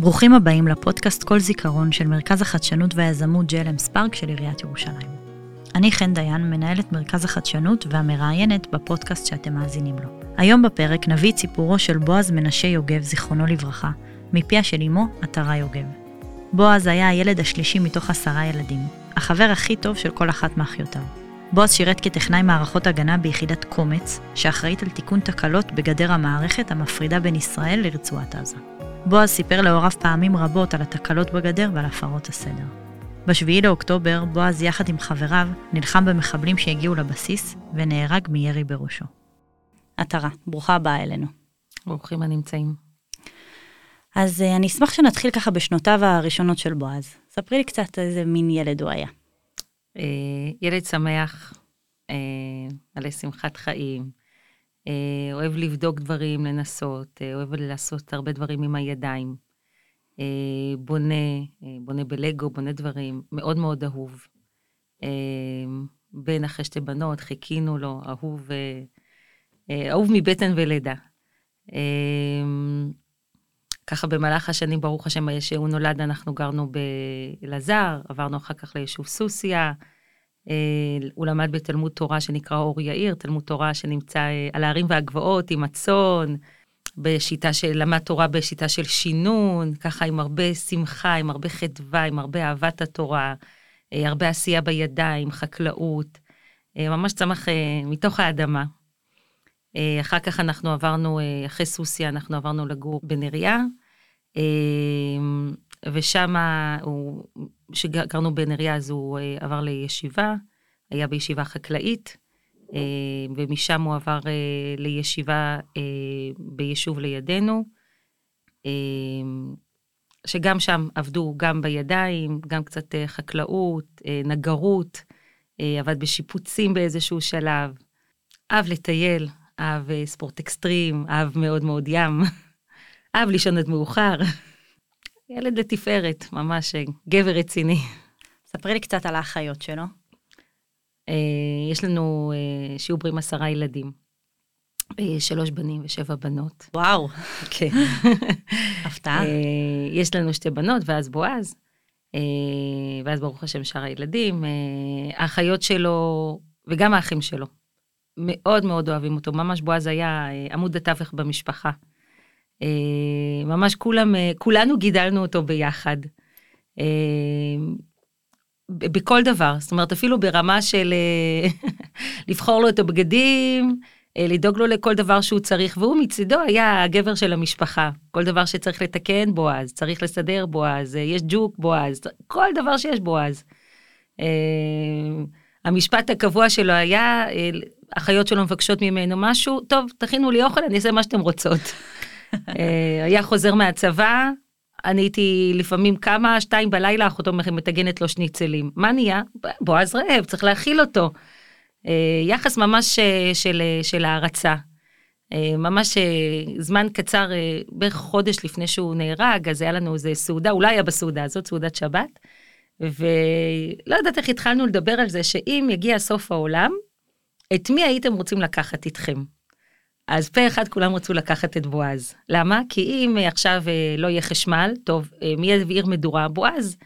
ברוכים הבאים לפודקאסט כל זיכרון של מרכז החדשנות והיזמות ג'לם ספארק של עיריית ירושלים. אני חן דיין, מנהלת מרכז החדשנות והמראיינת בפודקאסט שאתם מאזינים לו. היום בפרק נביא את סיפורו של בועז מנשה יוגב, זיכרונו לברכה, מפיה של אמו, עטרה יוגב. בועז היה הילד השלישי מתוך עשרה ילדים, החבר הכי טוב של כל אחת מאחיותיו. בועז שירת כטכנאי מערכות הגנה ביחידת קומץ, שאחראית על תיקון תקלות בגדר המערכת המפרידה בין ישראל לרצועת עזה. בועז סיפר להוריו פעמים רבות על התקלות בגדר ועל הפרות הסדר. ב-7 לאוקטובר, בועז יחד עם חבריו נלחם במחבלים שהגיעו לבסיס ונהרג מירי בראשו. עטרה, ברוכה הבאה אלינו. ברוכים הנמצאים. אז uh, אני אשמח שנתחיל ככה בשנותיו הראשונות של בועז. ספרי לי קצת איזה מין ילד הוא היה. Uh, ילד שמח, uh, מלא שמחת חיים, אוהב לבדוק דברים, לנסות, uh, אוהב לעשות הרבה דברים עם הידיים. uh, בונה, בונה בלגו, בונה דברים, מאוד מאוד אהוב. בן אחרי שתי בנות, חיכינו לו, אהוב, אהוב מבטן ולידה. ככה במהלך השנים, ברוך השם, שהוא נולד, אנחנו גרנו באלעזר, עברנו אחר כך ליישוב סוסיא. הוא למד בתלמוד תורה שנקרא אור יאיר, תלמוד תורה שנמצא על ההרים והגבעות עם הצאן, בשיטה של, למד תורה בשיטה של שינון, ככה עם הרבה שמחה, עם הרבה חדווה, עם הרבה אהבת התורה, הרבה עשייה בידיים, חקלאות, ממש צמח מתוך האדמה. אחר כך אנחנו עברנו, אחרי סוסיא, אנחנו עברנו לגור בנריה, ושם, כשגרנו בנריה, אז הוא עבר לישיבה, היה בישיבה חקלאית, ומשם הוא עבר לישיבה ביישוב לידינו, שגם שם עבדו גם בידיים, גם קצת חקלאות, נגרות, עבד בשיפוצים באיזשהו שלב, אהב לטייל, אהב ספורט אקסטרים, אהב מאוד מאוד ים, אהב לישון עד מאוחר. ילד לתפארת, ממש גבר רציני. ספרי לי קצת על האחיות שלו. יש לנו שיעור עם עשרה ילדים. שלוש בנים ושבע בנות. וואו. כן. הפתעה. יש לנו שתי בנות ואז בועז. ואז ברוך השם שאר הילדים. האחיות שלו וגם האחים שלו. מאוד מאוד אוהבים אותו, ממש בועז היה עמוד התווך במשפחה. ממש כולם, כולנו גידלנו אותו ביחד. בכל דבר, זאת אומרת אפילו ברמה של לבחור לו את הבגדים, לדאוג לו לכל דבר שהוא צריך, והוא מצידו היה הגבר של המשפחה. כל דבר שצריך לתקן, בועז, צריך לסדר, בועז, יש ג'וק, בועז, כל דבר שיש, בועז. המשפט הקבוע שלו היה, אחיות שלו מבקשות ממנו משהו, טוב, תכינו לי אוכל, אני אעשה מה שאתם רוצות. היה חוזר מהצבא, אני הייתי לפעמים כמה, שתיים בלילה, אחותו מטגנת לו שניצלים. מה נהיה? בועז רעב, צריך להאכיל אותו. יחס ממש של, של הערצה. ממש זמן קצר, בערך חודש לפני שהוא נהרג, אז היה לנו איזה סעודה, אולי היה בסעודה הזאת, סעודת שבת. ולא יודעת איך התחלנו לדבר על זה, שאם יגיע סוף העולם, את מי הייתם רוצים לקחת איתכם? אז פה אחד כולם רצו לקחת את בועז. למה? כי אם עכשיו לא יהיה חשמל, טוב, מי יבעיר מדורה? בועז.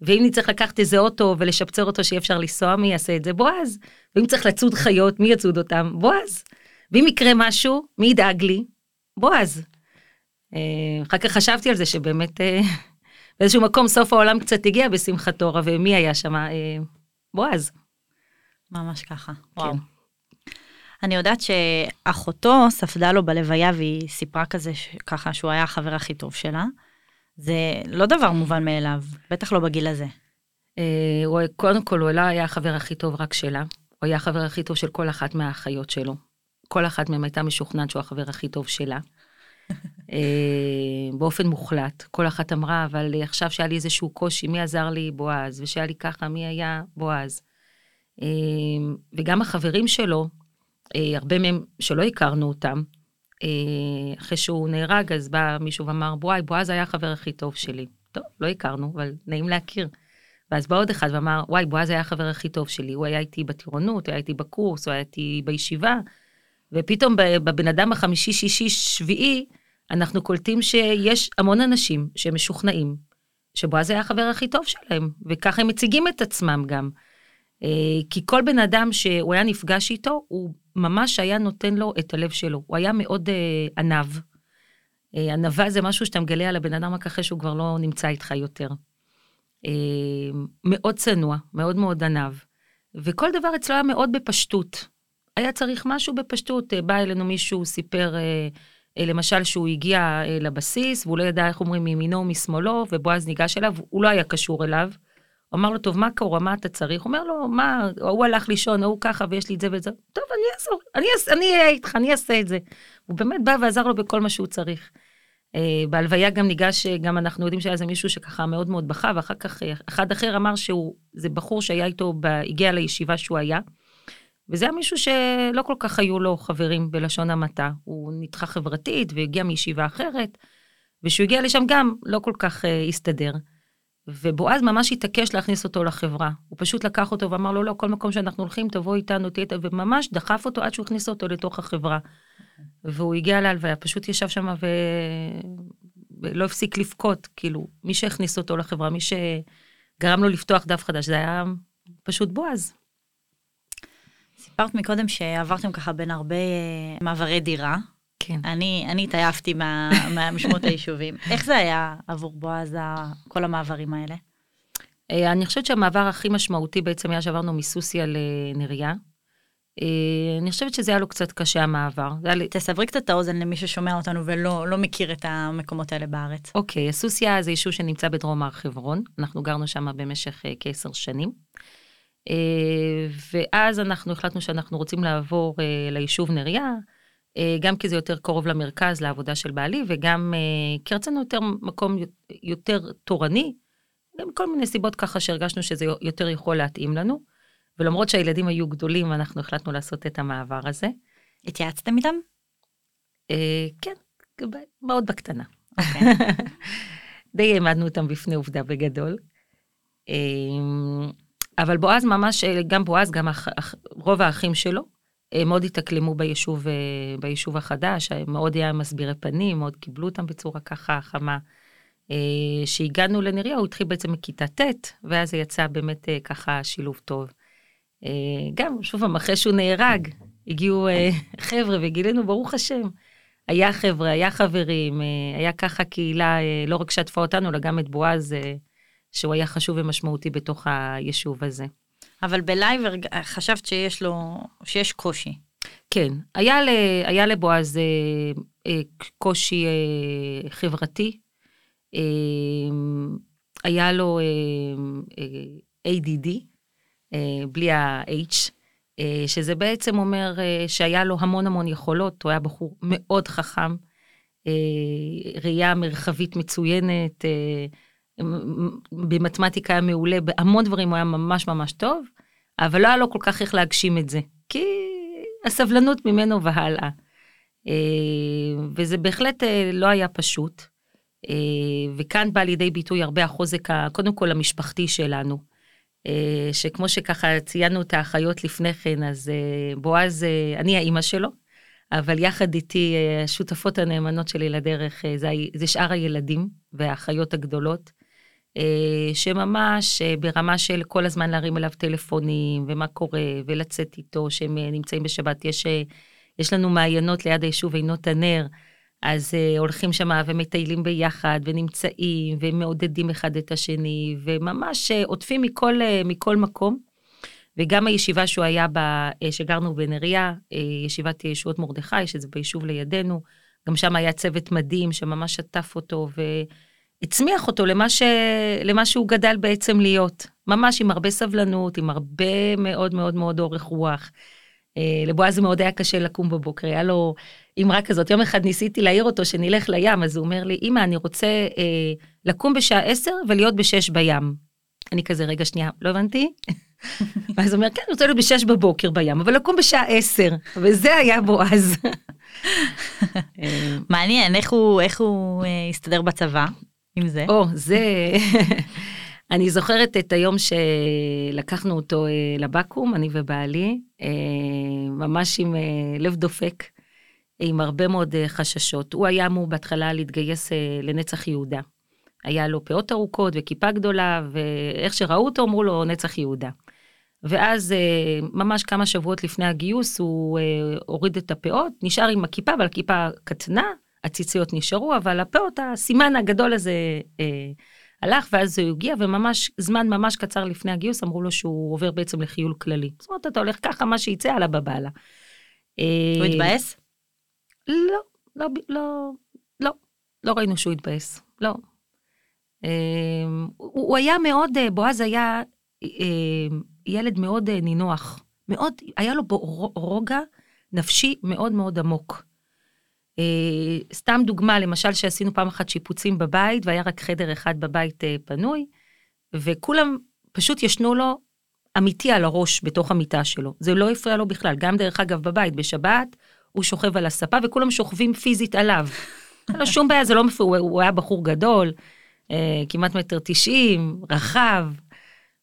ואם נצטרך לקחת איזה אוטו ולשפצר אותו שיהיה אפשר לנסוע, מי יעשה את זה? בועז. ואם צריך לצוד חיות, מי יצוד אותם? בועז. ואם יקרה משהו, מי ידאג לי? בועז. אחר כך חשבתי על זה שבאמת באיזשהו מקום סוף העולם קצת הגיע בשמחתו, ומי היה שם? בועז. ממש ככה, וואו. כן. אני יודעת שאחותו ספדה לו בלוויה והיא סיפרה כזה, ככה שהוא היה החבר הכי טוב שלה. זה לא דבר מובן מאליו, בטח לא בגיל הזה. הוא, קודם כל הוא לא היה החבר הכי טוב רק שלה, הוא היה החבר הכי טוב של כל אחת מהאחיות שלו. כל אחת מהן הייתה משוכנעת שהוא החבר הכי טוב שלה. באופן מוחלט, כל אחת אמרה, אבל עכשיו שהיה לי איזשהו קושי, מי עזר לי? בועז, ושהיה לי ככה, מי היה? בועז. וגם החברים שלו, הרבה מהם שלא הכרנו אותם, אחרי שהוא נהרג, אז בא מישהו ואמר, וואי, בועז היה החבר הכי טוב שלי. טוב, לא הכרנו, אבל נעים להכיר. ואז בא עוד אחד ואמר, וואי, בועז היה החבר הכי טוב שלי, הוא היה איתי בטירונות, הוא היה איתי בקורס, הוא היה איתי בישיבה, ופתאום בבן אדם החמישי, שישי, שביעי, אנחנו קולטים שיש המון אנשים שמשוכנעים שבועז היה החבר הכי טוב שלהם, וככה הם מציגים את עצמם גם. אה, כי כל בן אדם שהוא היה נפגש איתו, הוא ממש היה נותן לו את הלב שלו. הוא היה מאוד אה, עניו. אה, ענווה זה משהו שאתה מגלה על הבן אדם רק אחרי שהוא כבר לא נמצא איתך יותר. מאוד צנוע, מאוד מאוד עניו. וכל דבר אצלו היה מאוד בפשטות. היה צריך משהו בפשטות. בא אלינו מישהו, סיפר למשל שהוא הגיע לבסיס, והוא לא ידע איך אומרים מימינו ומשמאלו, ובועז ניגש אליו, הוא לא היה קשור אליו. הוא אמר לו, טוב, מה קורה, מה אתה צריך? הוא אומר לו, מה, הוא הלך לישון, הוא ככה, ויש לי את זה ואת זה. טוב, אני אעזור, אני אהיה איתך, אני אעשה את זה. הוא באמת בא ועזר לו בכל מה שהוא צריך. Uh, בהלוויה גם ניגש, גם אנחנו יודעים שהיה איזה מישהו שככה מאוד מאוד בכה, ואחר כך uh, אחד אחר אמר שהוא, זה בחור שהיה איתו, ב, הגיע לישיבה שהוא היה, וזה היה מישהו שלא כל כך היו לו חברים בלשון המעטה. הוא נדחה חברתית והגיע מישיבה אחרת, וכשהוא הגיע לשם גם לא כל כך uh, הסתדר. ובועז ממש התעקש להכניס אותו לחברה. הוא פשוט לקח אותו ואמר לו, לא, כל מקום שאנחנו הולכים, תבוא איתנו, תהיה איתנו, וממש דחף אותו עד שהוא הכניס אותו לתוך החברה. והוא הגיע להלוויה, פשוט ישב שם ו... ולא הפסיק לבכות, כאילו, מי שהכניס אותו לחברה, מי שגרם לו לפתוח דף חדש, זה היה פשוט בועז. סיפרת מקודם שעברתם ככה בין הרבה אה, מעברי דירה, כן. אני, אני התעייפתי מה, משמות היישובים. איך זה היה עבור בועז, כל המעברים האלה? אה, אני חושבת שהמעבר הכי משמעותי בעצם היה שעברנו מסוסיה לנריה. אה, אני חושבת שזה היה לו קצת קשה המעבר. תסברי קצת את האוזן למי ששומע אותנו ולא לא מכיר את המקומות האלה בארץ. אוקיי, הסוסיה זה יישוב שנמצא בדרום הר חברון, אנחנו גרנו שם במשך אה, כעשר שנים. ואז אנחנו החלטנו שאנחנו רוצים לעבור ליישוב נריה, אה, גם כי זה יותר קרוב למרכז, לעבודה של בעלי, וגם אה, כי רצינו יותר מקום יותר תורני, גם כל מיני סיבות ככה שהרגשנו שזה יותר יכול להתאים לנו. ולמרות שהילדים היו גדולים, אנחנו החלטנו לעשות את המעבר הזה. התייעצתם איתם? אה, כן, מאוד בקטנה. Okay. אוקיי. די העמדנו אותם בפני עובדה בגדול. אבל בועז ממש, גם בועז, גם רוב האחים שלו, מאוד התאקלמו ביישוב, אה, ביישוב החדש, מאוד היה מסבירי פנים, מאוד קיבלו אותם בצורה ככה חמה. כשהגענו אה, לנריה, הוא התחיל בעצם מכיתה ט', ואז זה יצא באמת אה, ככה שילוב טוב. גם, שוב פעם, אחרי שהוא נהרג, הגיעו חבר'ה וגילינו, ברוך השם, היה חבר'ה, היה חברים, היה ככה קהילה, לא רק שטפה אותנו, אלא גם את בועז, שהוא היה חשוב ומשמעותי בתוך היישוב הזה. אבל בלייב חשבת שיש לו, שיש קושי. כן, היה, ל, היה לבועז אה, אה, קושי אה, חברתי, אה, היה לו אה, אה, ADD, אה, בלי ה-H, אה, שזה בעצם אומר אה, שהיה לו המון המון יכולות, הוא היה בחור מאוד חכם, אה, ראייה מרחבית מצוינת, אה, במתמטיקה היה מעולה, בהמון דברים הוא היה ממש ממש טוב, אבל לא היה לו כל כך איך להגשים את זה, כי הסבלנות ממנו והלאה. אה, וזה בהחלט אה, לא היה פשוט. אה, וכאן בא לידי ביטוי הרבה החוזק, קודם כל המשפחתי שלנו. שכמו שככה ציינו את האחיות לפני כן, אז בועז, אני האימא שלו, אבל יחד איתי השותפות הנאמנות שלי לדרך זה, זה שאר הילדים והאחיות הגדולות. אה, שממש אה, ברמה של כל הזמן להרים אליו טלפונים, ומה קורה, ולצאת איתו, שהם אה, נמצאים בשבת. יש, יש לנו מעיינות ליד היישוב עינות הנר, אז הולכים שם ומטיילים ביחד, ונמצאים, ומעודדים אחד את השני, וממש עוטפים מכל, מכל מקום. וגם הישיבה שהוא היה בה, שגרנו בנריה, ישיבת ישועות מרדכי, שזה ביישוב לידינו, גם שם היה צוות מדהים שממש שטף אותו, ו... הצמיח אותו למה, ש... למה שהוא גדל בעצם להיות. ממש עם הרבה סבלנות, עם הרבה מאוד מאוד מאוד אורך רוח. אה, לבועז מאוד היה קשה לקום בבוקר, היה לו אמרה כזאת. יום אחד ניסיתי להעיר אותו שנלך לים, אז הוא אומר לי, אמא, אני רוצה אה, לקום בשעה 10 ולהיות ב-6 בים. אני כזה, רגע, שנייה, לא הבנתי? ואז הוא אומר, כן, אני רוצה להיות ב-6 בבוקר בים, אבל לקום בשעה 10, וזה היה בועז. מעניין, איך הוא, איך הוא אה, הסתדר בצבא? עם זה? או, זה... אני זוכרת את היום שלקחנו אותו אה, לבקו"ם, אני ובעלי, אה, ממש עם אה, לב דופק. עם הרבה מאוד חששות. הוא היה אמור בהתחלה להתגייס לנצח יהודה. היה לו פאות ארוכות וכיפה גדולה, ואיך שראו אותו אמרו לו נצח יהודה. ואז ממש כמה שבועות לפני הגיוס הוא הוריד את הפאות, נשאר עם הכיפה, אבל הכיפה קטנה, הציציות נשארו, אבל הפאות, הסימן הגדול הזה הלך, ואז הוא הגיע, וממש, זמן ממש קצר לפני הגיוס אמרו לו שהוא עובר בעצם לחיול כללי. זאת אומרת, אתה הולך ככה, מה שיצא, עלה בבעלה. הוא התבאס? לא, לא, לא, לא, לא ראינו שהוא התבאס, לא. אמ, הוא היה מאוד, אה, בועז היה אמ, ילד מאוד אה, נינוח, מאוד, היה לו רוגע נפשי מאוד מאוד עמוק. אה, סתם דוגמה, למשל שעשינו פעם אחת שיפוצים בבית, והיה רק חדר אחד בבית פנוי, וכולם פשוט ישנו לו אמיתי על הראש בתוך המיטה שלו. זה לא הפריע לו בכלל, גם דרך אגב בבית, בשבת, הוא שוכב על הספה וכולם שוכבים פיזית עליו. אין לו שום בעיה, זה לא מפריע, הוא היה בחור גדול, אה, כמעט מטר תשעים, רחב,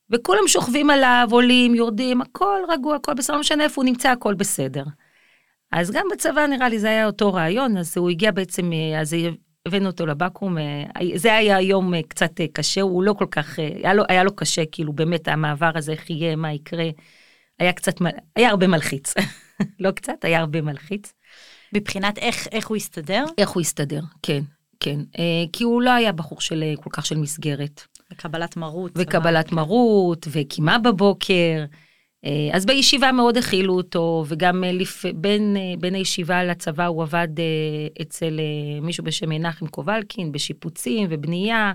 וכולם שוכבים עליו, עולים, יורדים, הכל רגוע, הכל בסדר, לא משנה איפה הוא נמצא, הכל בסדר. אז גם בצבא נראה לי זה היה אותו רעיון, אז הוא הגיע בעצם, אה, אז הבאנו אותו לבקו"ם, אה, זה היה יום אה, קצת קשה, הוא לא כל כך, היה לו, היה לו קשה, כאילו באמת המעבר הזה, איך יהיה, מה יקרה, היה קצת, היה הרבה מלחיץ. לא קצת, היה הרבה מלחיץ. מבחינת איך, איך הוא הסתדר? איך הוא הסתדר, כן, כן. אה, כי הוא לא היה בחור של כל כך של מסגרת. וקבלת מרות. וקבלת מרות, וקימה בבוקר. אה, אז בישיבה מאוד הכילו אותו, וגם לפ... בין, בין הישיבה לצבא הוא עבד אצל מישהו בשם מנחם קובלקין, בשיפוצים ובנייה.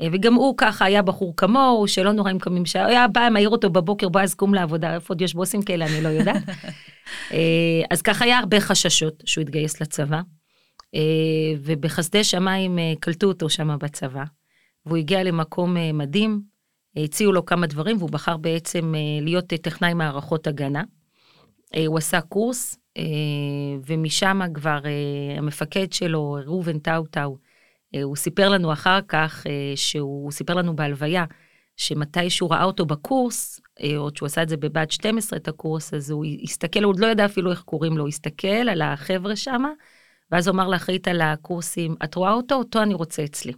אה, וגם הוא ככה היה בחור כמוהו, שלא נורא עם קמים, שהיה בא, מעיר אותו בבוקר, בוא אז קום לעבודה, איפה עוד יש בוסים כאלה, אני לא יודעת. אה, אז ככה היה הרבה חששות שהוא יתגייס לצבא, אה, ובחסדי שמיים קלטו אותו שם בצבא, והוא הגיע למקום מדהים, הציעו לו כמה דברים, והוא בחר בעצם להיות טכנאי מערכות הגנה. הוא עשה קורס, ומשם כבר המפקד שלו, ראובן טאוטאו, אה, הוא סיפר לנו אחר כך, אה, שהוא סיפר לנו בהלוויה, שמתי שהוא ראה אותו בקורס, אה, עוד שהוא עשה את זה בבת 12, את הקורס, אז הוא הסתכל, הוא עוד לא ידע אפילו איך קוראים לו, הסתכל על החבר'ה שם, ואז הוא אמר לאחראית על הקורסים, את רואה אותו? אותו אני רוצה אצלי.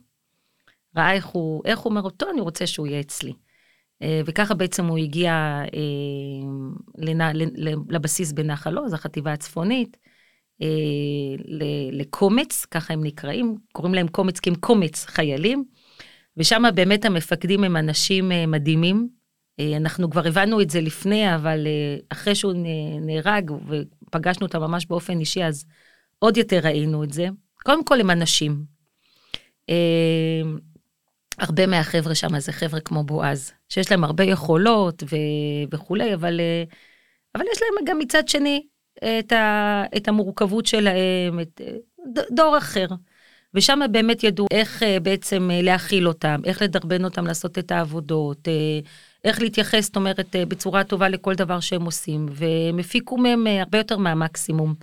ראה איך הוא, איך הוא אומר אותו, אני רוצה שהוא יהיה אצלי. וככה בעצם הוא הגיע לבסיס בנחל עוז, החטיבה הצפונית, אה, לקומץ, ככה הם נקראים, קוראים להם קומץ כי הם קומץ חיילים, ושם באמת המפקדים הם אנשים אה, מדהימים. אה, אנחנו כבר הבנו את זה לפני, אבל אחרי שהוא נהרג ופגשנו אותם ממש באופן אישי, אז עוד יותר ראינו את זה. קודם כל הם אנשים. הרבה מהחבר'ה שם זה חבר'ה כמו בועז, שיש להם הרבה יכולות ו- וכולי, אבל, אבל יש להם גם מצד שני את, ה, את המורכבות שלהם, את דור אחר. ושם באמת ידעו איך אה, בעצם אה, להכיל אותם, איך לדרבן אותם לעשות את העבודות, אה, איך להתייחס, זאת אומרת, בצורה טובה לכל דבר שהם עושים, והם הפיקו מהם הרבה יותר מהמקסימום.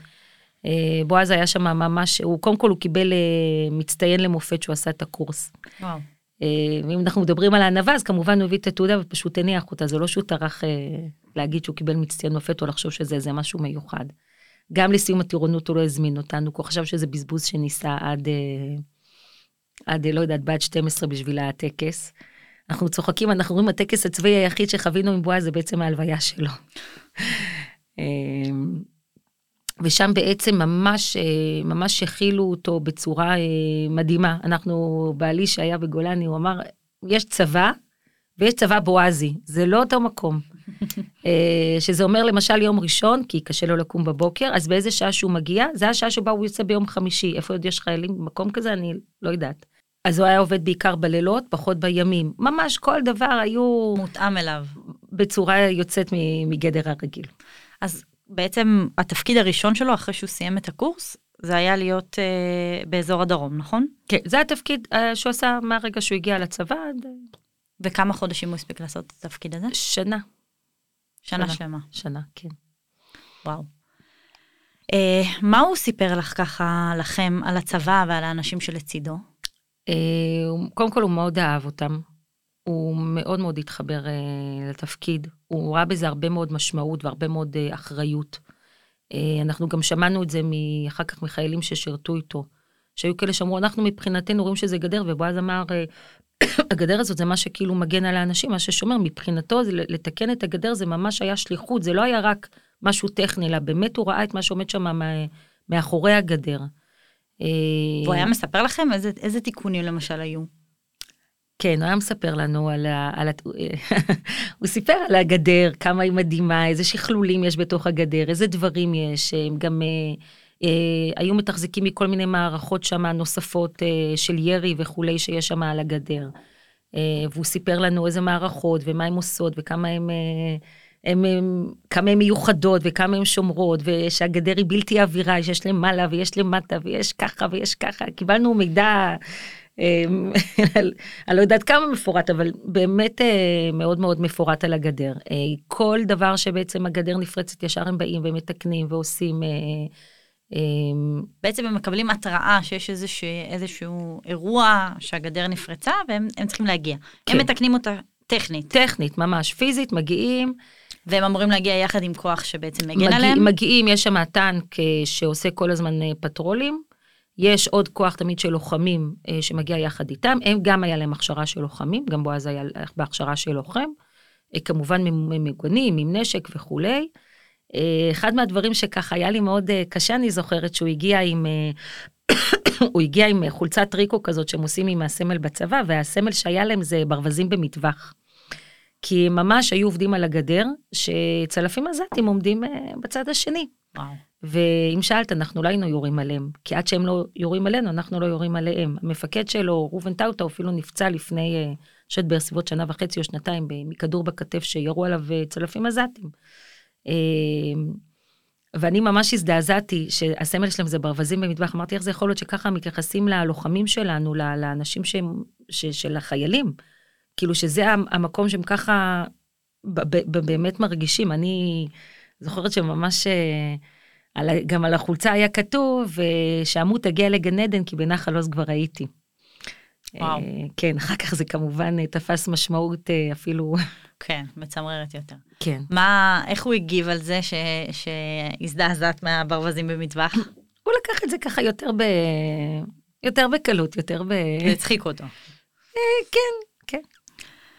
בועז היה שם ממש, הוא קודם כל הוא קיבל מצטיין למופת שהוא עשה את הקורס. וואו. ואם אנחנו מדברים על הענווה, אז כמובן הוא הביא את התעודה ופשוט הניח אותה, זה לא שהוא טרח להגיד שהוא קיבל מצטיין מופת או לחשוב שזה איזה משהו מיוחד. גם לסיום הטירונות הוא לא הזמין אותנו, כי הוא חשב שזה בזבוז שניסה עד, אה, עד לא יודעת, בעד 12 בשביל הטקס. אנחנו צוחקים, אנחנו רואים הטקס הצבאי היחיד שחווינו עם בועז זה בעצם ההלוויה שלו. ושם בעצם ממש, אה, ממש הכילו אותו בצורה אה, מדהימה. אנחנו, בעלי שהיה בגולני, הוא אמר, יש צבא ויש צבא בועזי, זה לא אותו מקום. אה, שזה אומר למשל יום ראשון, כי קשה לו לקום בבוקר, אז באיזה שעה שהוא מגיע, זה השעה שבה הוא יוצא ביום חמישי. איפה עוד יש חיילים במקום כזה? אני לא יודעת. אז הוא היה עובד בעיקר בלילות, פחות בימים. ממש כל דבר היו... מותאם אליו. בצורה יוצאת מגדר הרגיל. אז בעצם התפקיד הראשון שלו, אחרי שהוא סיים את הקורס, זה היה להיות אה, באזור הדרום, נכון? כן, זה התפקיד אה, שהוא עשה מהרגע שהוא הגיע לצבא. וכמה חודשים הוא הספיק לעשות את התפקיד הזה? שנה. שנה שלמה. שנה, כן. וואו. Uh, מה הוא סיפר לך ככה, לכם, על הצבא ועל האנשים שלצידו? Uh, קודם כל הוא מאוד אהב אותם. הוא מאוד מאוד התחבר uh, לתפקיד. הוא ראה בזה הרבה מאוד משמעות והרבה מאוד uh, אחריות. אה, אנחנו גם שמענו את זה אחר כך מחיילים ששירתו איתו, שהיו כאלה שאמרו, אנחנו מבחינתנו רואים שזה גדר, ובועז אמר, אה, הגדר הזאת זה מה שכאילו מגן על האנשים, מה ששומר, מבחינתו זה לתקן את הגדר זה ממש היה שליחות, זה לא היה רק משהו טכני, אלא באמת הוא ראה את מה שעומד שם מאחורי הגדר. והוא היה מספר לכם איזה, איזה תיקונים למשל היו? כן, הוא היה מספר לנו על ה... על ה... הוא סיפר על הגדר, כמה היא מדהימה, איזה שכלולים יש בתוך הגדר, איזה דברים יש, הם גם אה, אה, היו מתחזקים מכל מיני מערכות שם נוספות אה, של ירי וכולי שיש שם על הגדר. אה, והוא סיפר לנו איזה מערכות ומה הן עושות וכמה הן... אה, הם, הם, כמה הן מיוחדות וכמה הן שומרות ושהגדר היא בלתי עבירה שיש למעלה ויש למטה ויש ככה ויש ככה קיבלנו מידע אני לא יודעת כמה מפורט, אבל באמת אה, מאוד מאוד מפורט על הגדר. אה, כל דבר שבעצם הגדר נפרצת, ישר הם באים ומתקנים ועושים. אה, אמ, בעצם הם מקבלים התראה שיש איזשהו, איזשהו אירוע שהגדר נפרצה והם צריכים להגיע. כן. הם מתקנים אותה טכנית. טכנית, ממש, פיזית, מגיעים. והם אמורים להגיע יחד עם כוח שבעצם מגן מגיע, עליהם? מגיעים, יש שם טנק שעושה כל הזמן פטרולים. יש עוד כוח תמיד של לוחמים אה, שמגיע יחד איתם, הם גם היה להם הכשרה של לוחמים, גם בועז היה בהכשרה של לוחם, אה, כמובן ממוגנים, עם נשק וכולי. אה, אחד מהדברים שככה היה לי מאוד אה, קשה, אני זוכרת שהוא הגיע עם, אה, הוא הגיע עם חולצת טריקו כזאת שהם עושים עם הסמל בצבא, והסמל שהיה להם זה ברווזים במטווח. כי ממש היו עובדים על הגדר, שצלפים עזתים עומדים אה, בצד השני. וואו. ואם שאלת, אנחנו לא היינו יורים עליהם, כי עד שהם לא יורים עלינו, אנחנו לא יורים עליהם. המפקד שלו, ראובן טאוטה, אפילו נפצע לפני, אני חושבת בסביבות שנה וחצי או שנתיים, מכדור בכתף שירו עליו אה, צלפים עזתים. אה, ואני ממש הזדעזעתי שהסמל שלהם זה ברווזים במטבח, אמרתי איך זה יכול להיות שככה מתייחסים ללוחמים שלנו, לאנשים שהם, ש, של החיילים, כאילו שזה המקום שהם ככה באמת מרגישים. אני זוכרת שממש... אה, על, גם על החולצה היה כתוב אה, שעמוד תגיע לגן עדן כי בנחל עוז כבר הייתי. וואו. אה, כן, אחר כך זה כמובן תפס משמעות אפילו... כן, מצמררת יותר. כן. מה, איך הוא הגיב על זה ש, שהזדעזעת מהברווזים במטווח? הוא לקח את זה ככה יותר ב... יותר בקלות, יותר ב... הצחיק אותו. כן, כן.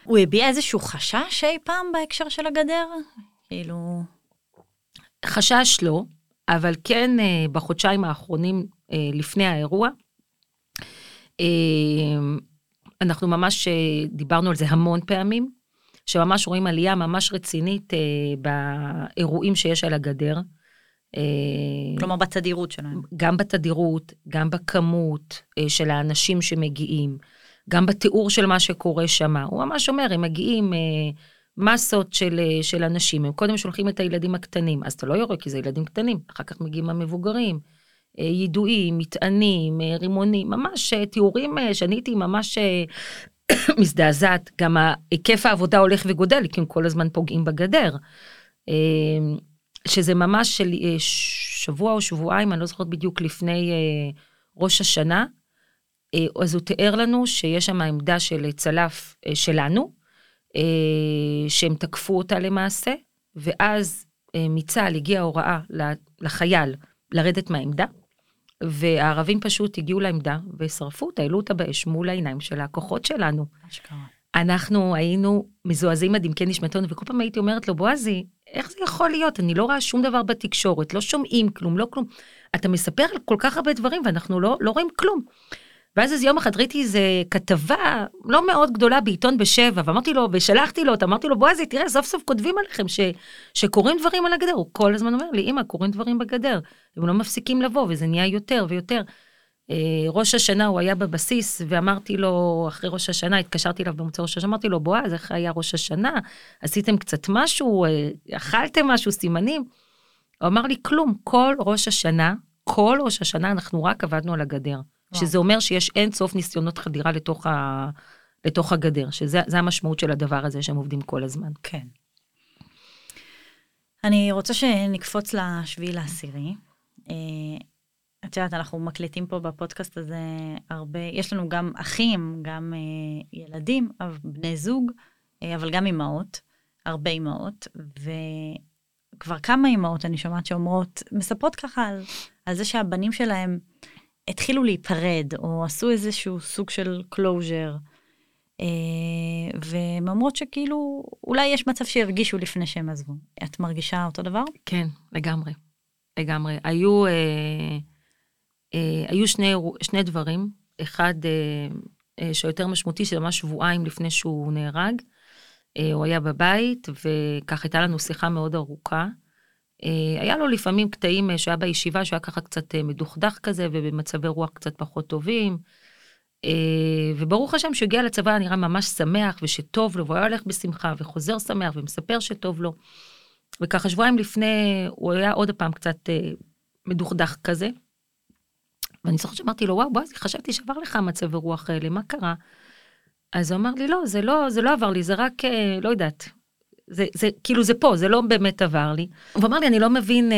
הוא הביע איזשהו חשש אי פעם בהקשר של הגדר? כאילו... חשש לא. אבל כן אה, בחודשיים האחרונים אה, לפני האירוע, אה, אנחנו ממש דיברנו על זה המון פעמים, שממש רואים עלייה ממש רצינית באירועים שיש על הגדר. כלומר בתדירות שלהם. גם בתדירות, גם בכמות של האנשים שמגיעים, גם בתיאור של מה שקורה שם. הוא ממש אומר, הם מגיעים מסות של, אה, של אנשים, הם קודם שולחים את הילדים הקטנים, אז אתה לא יורה כי זה ילדים קטנים, אחר כך מגיעים המבוגרים, אה, יידועים, מטענים, אה, רימונים, ממש תיאורים שאני הייתי ממש מזדעזעת, גם היקף העבודה הולך וגודל, כי הם כל הזמן פוגעים בגדר. שזה ממש של שבוע או שבועיים, אני לא זוכרת בדיוק לפני ראש השנה, אז הוא תיאר לנו שיש שם עמדה של צלף שלנו, שהם תקפו אותה למעשה, ואז אה, מצה"ל הגיעה הוראה לחייל לרדת מהעמדה, והערבים פשוט הגיעו לעמדה ושרפו אותה, העלו אותה באש מול העיניים של הכוחות שלנו. אשכרה. אנחנו היינו מזועזעים עד עמקי נשמתנו, וכל פעם הייתי אומרת לו, בועזי, איך זה יכול להיות? אני לא רואה שום דבר בתקשורת, לא שומעים כלום, לא כלום. אתה מספר על כל כך הרבה דברים ואנחנו לא, לא רואים כלום. ואז איזה יום אחד ראיתי איזה כתבה לא מאוד גדולה בעיתון בשבע, ואמרתי לו, ושלחתי לו אמרתי לו, בועזי, תראה, סוף סוף כותבים עליכם ש, שקורים דברים על הגדר. הוא כל הזמן אומר לי, אמא, קורים דברים בגדר. הם לא מפסיקים לבוא, וזה נהיה יותר ויותר. אה, ראש השנה הוא היה בבסיס, ואמרתי לו, אחרי ראש השנה, התקשרתי אליו במוצא ראש השנה, אמרתי לו, בועז, איך היה ראש השנה? עשיתם קצת משהו? אה, אכלתם משהו? סימנים? הוא אמר לי, כלום, כל ראש השנה, כל ראש השנה אנחנו רק עבדנו על הגדר. שזה אומר שיש אין סוף ניסיונות חדירה לתוך, ה, לתוך הגדר, שזה המשמעות של הדבר הזה שהם עובדים כל הזמן. כן. אני רוצה שנקפוץ לשביעי לעשירי. אה, את יודעת, אנחנו מקליטים פה בפודקאסט הזה הרבה, יש לנו גם אחים, גם אה, ילדים, בני זוג, אה, אבל גם אימהות, הרבה אימהות, כבר כמה אימהות אני שומעת שאומרות, מספרות ככה על, על זה שהבנים שלהם התחילו להיפרד, או עשו איזשהו סוג של closure, אה, והן אומרות שכאילו, אולי יש מצב שירגישו לפני שהם עזבו. את מרגישה אותו דבר? כן, לגמרי. לגמרי. היו, אה, אה, היו שני, שני דברים. אחד אה, אה, שיותר משמעותי, שזה ממש שבועיים לפני שהוא נהרג. אה, הוא היה בבית, וכך הייתה לנו שיחה מאוד ארוכה. אה, היה לו לפעמים קטעים אה, שהיה בישיבה, שהיה ככה קצת אה, מדוכדך כזה, ובמצבי רוח קצת פחות טובים. וברוך השם שהוא הגיע לצבא נראה ממש שמח ושטוב לו, והוא היה הולך בשמחה וחוזר שמח ומספר שטוב לו. וככה שבועיים לפני הוא היה עוד פעם קצת מדוכדך כזה. ואני זוכרת שאמרתי לו, וואו, בועז, חשבתי שעבר לך מצב הרוח האלה, מה קרה? אז הוא אמר לי, לא, זה לא, זה לא עבר לי, זה רק, לא יודעת, זה, זה כאילו זה פה, זה לא באמת עבר לי. הוא אמר לי, אני לא מבין אה,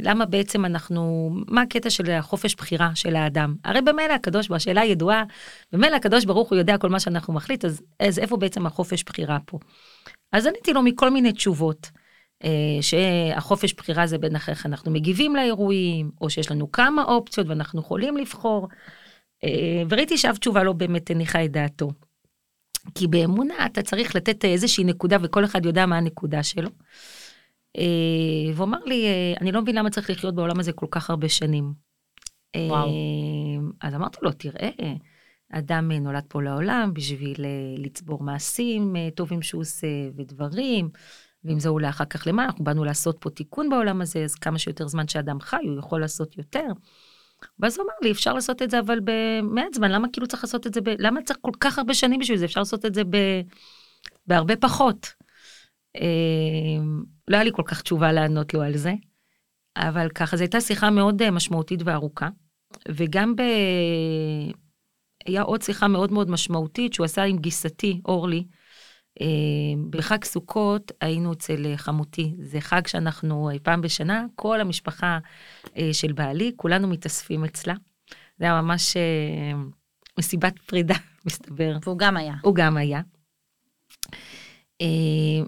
למה בעצם אנחנו, מה הקטע של החופש בחירה של האדם? הרי במילא הקדוש ברוך השאלה ידועה, במילא הקדוש ברוך הוא יודע כל מה שאנחנו מחליט, אז, אז איפה בעצם החופש בחירה פה? אז עניתי לו מכל מיני תשובות. אה, שהחופש בחירה זה בין איך אנחנו מגיבים לאירועים, או שיש לנו כמה אופציות ואנחנו יכולים לבחור. אה, וראיתי שאף תשובה לא באמת הניחה את דעתו. כי באמונה אתה צריך לתת איזושהי נקודה וכל אחד יודע מה הנקודה שלו. אה, והוא אמר לי, אני לא מבין למה צריך לחיות בעולם הזה כל כך הרבה שנים. וואו. אז אמרתי לו, תראה, אדם נולד פה לעולם בשביל לצבור מעשים טובים שהוא עושה ודברים. ואם זה אולי אחר כך למה, אנחנו באנו לעשות פה תיקון בעולם הזה, אז כמה שיותר זמן שאדם חי, הוא יכול לעשות יותר. ואז הוא אמר לי, אפשר לעשות את זה, אבל במעט זמן, למה כאילו צריך לעשות את זה, ב... למה צריך כל כך הרבה שנים בשביל זה? אפשר לעשות את זה ב... בהרבה פחות. אה, לא היה לי כל כך תשובה לענות לו על זה, אבל ככה, זו הייתה שיחה מאוד אה, משמעותית וארוכה, וגם ב... היה עוד שיחה מאוד מאוד משמעותית שהוא עשה עם גיסתי, אורלי, בחג סוכות היינו אצל אה, חמותי, זה חג שאנחנו אה, פעם בשנה, כל המשפחה של בעלי, כולנו מתאספים אצלה. זה היה ממש מסיבת פרידה, מסתבר. והוא גם היה. הוא גם היה.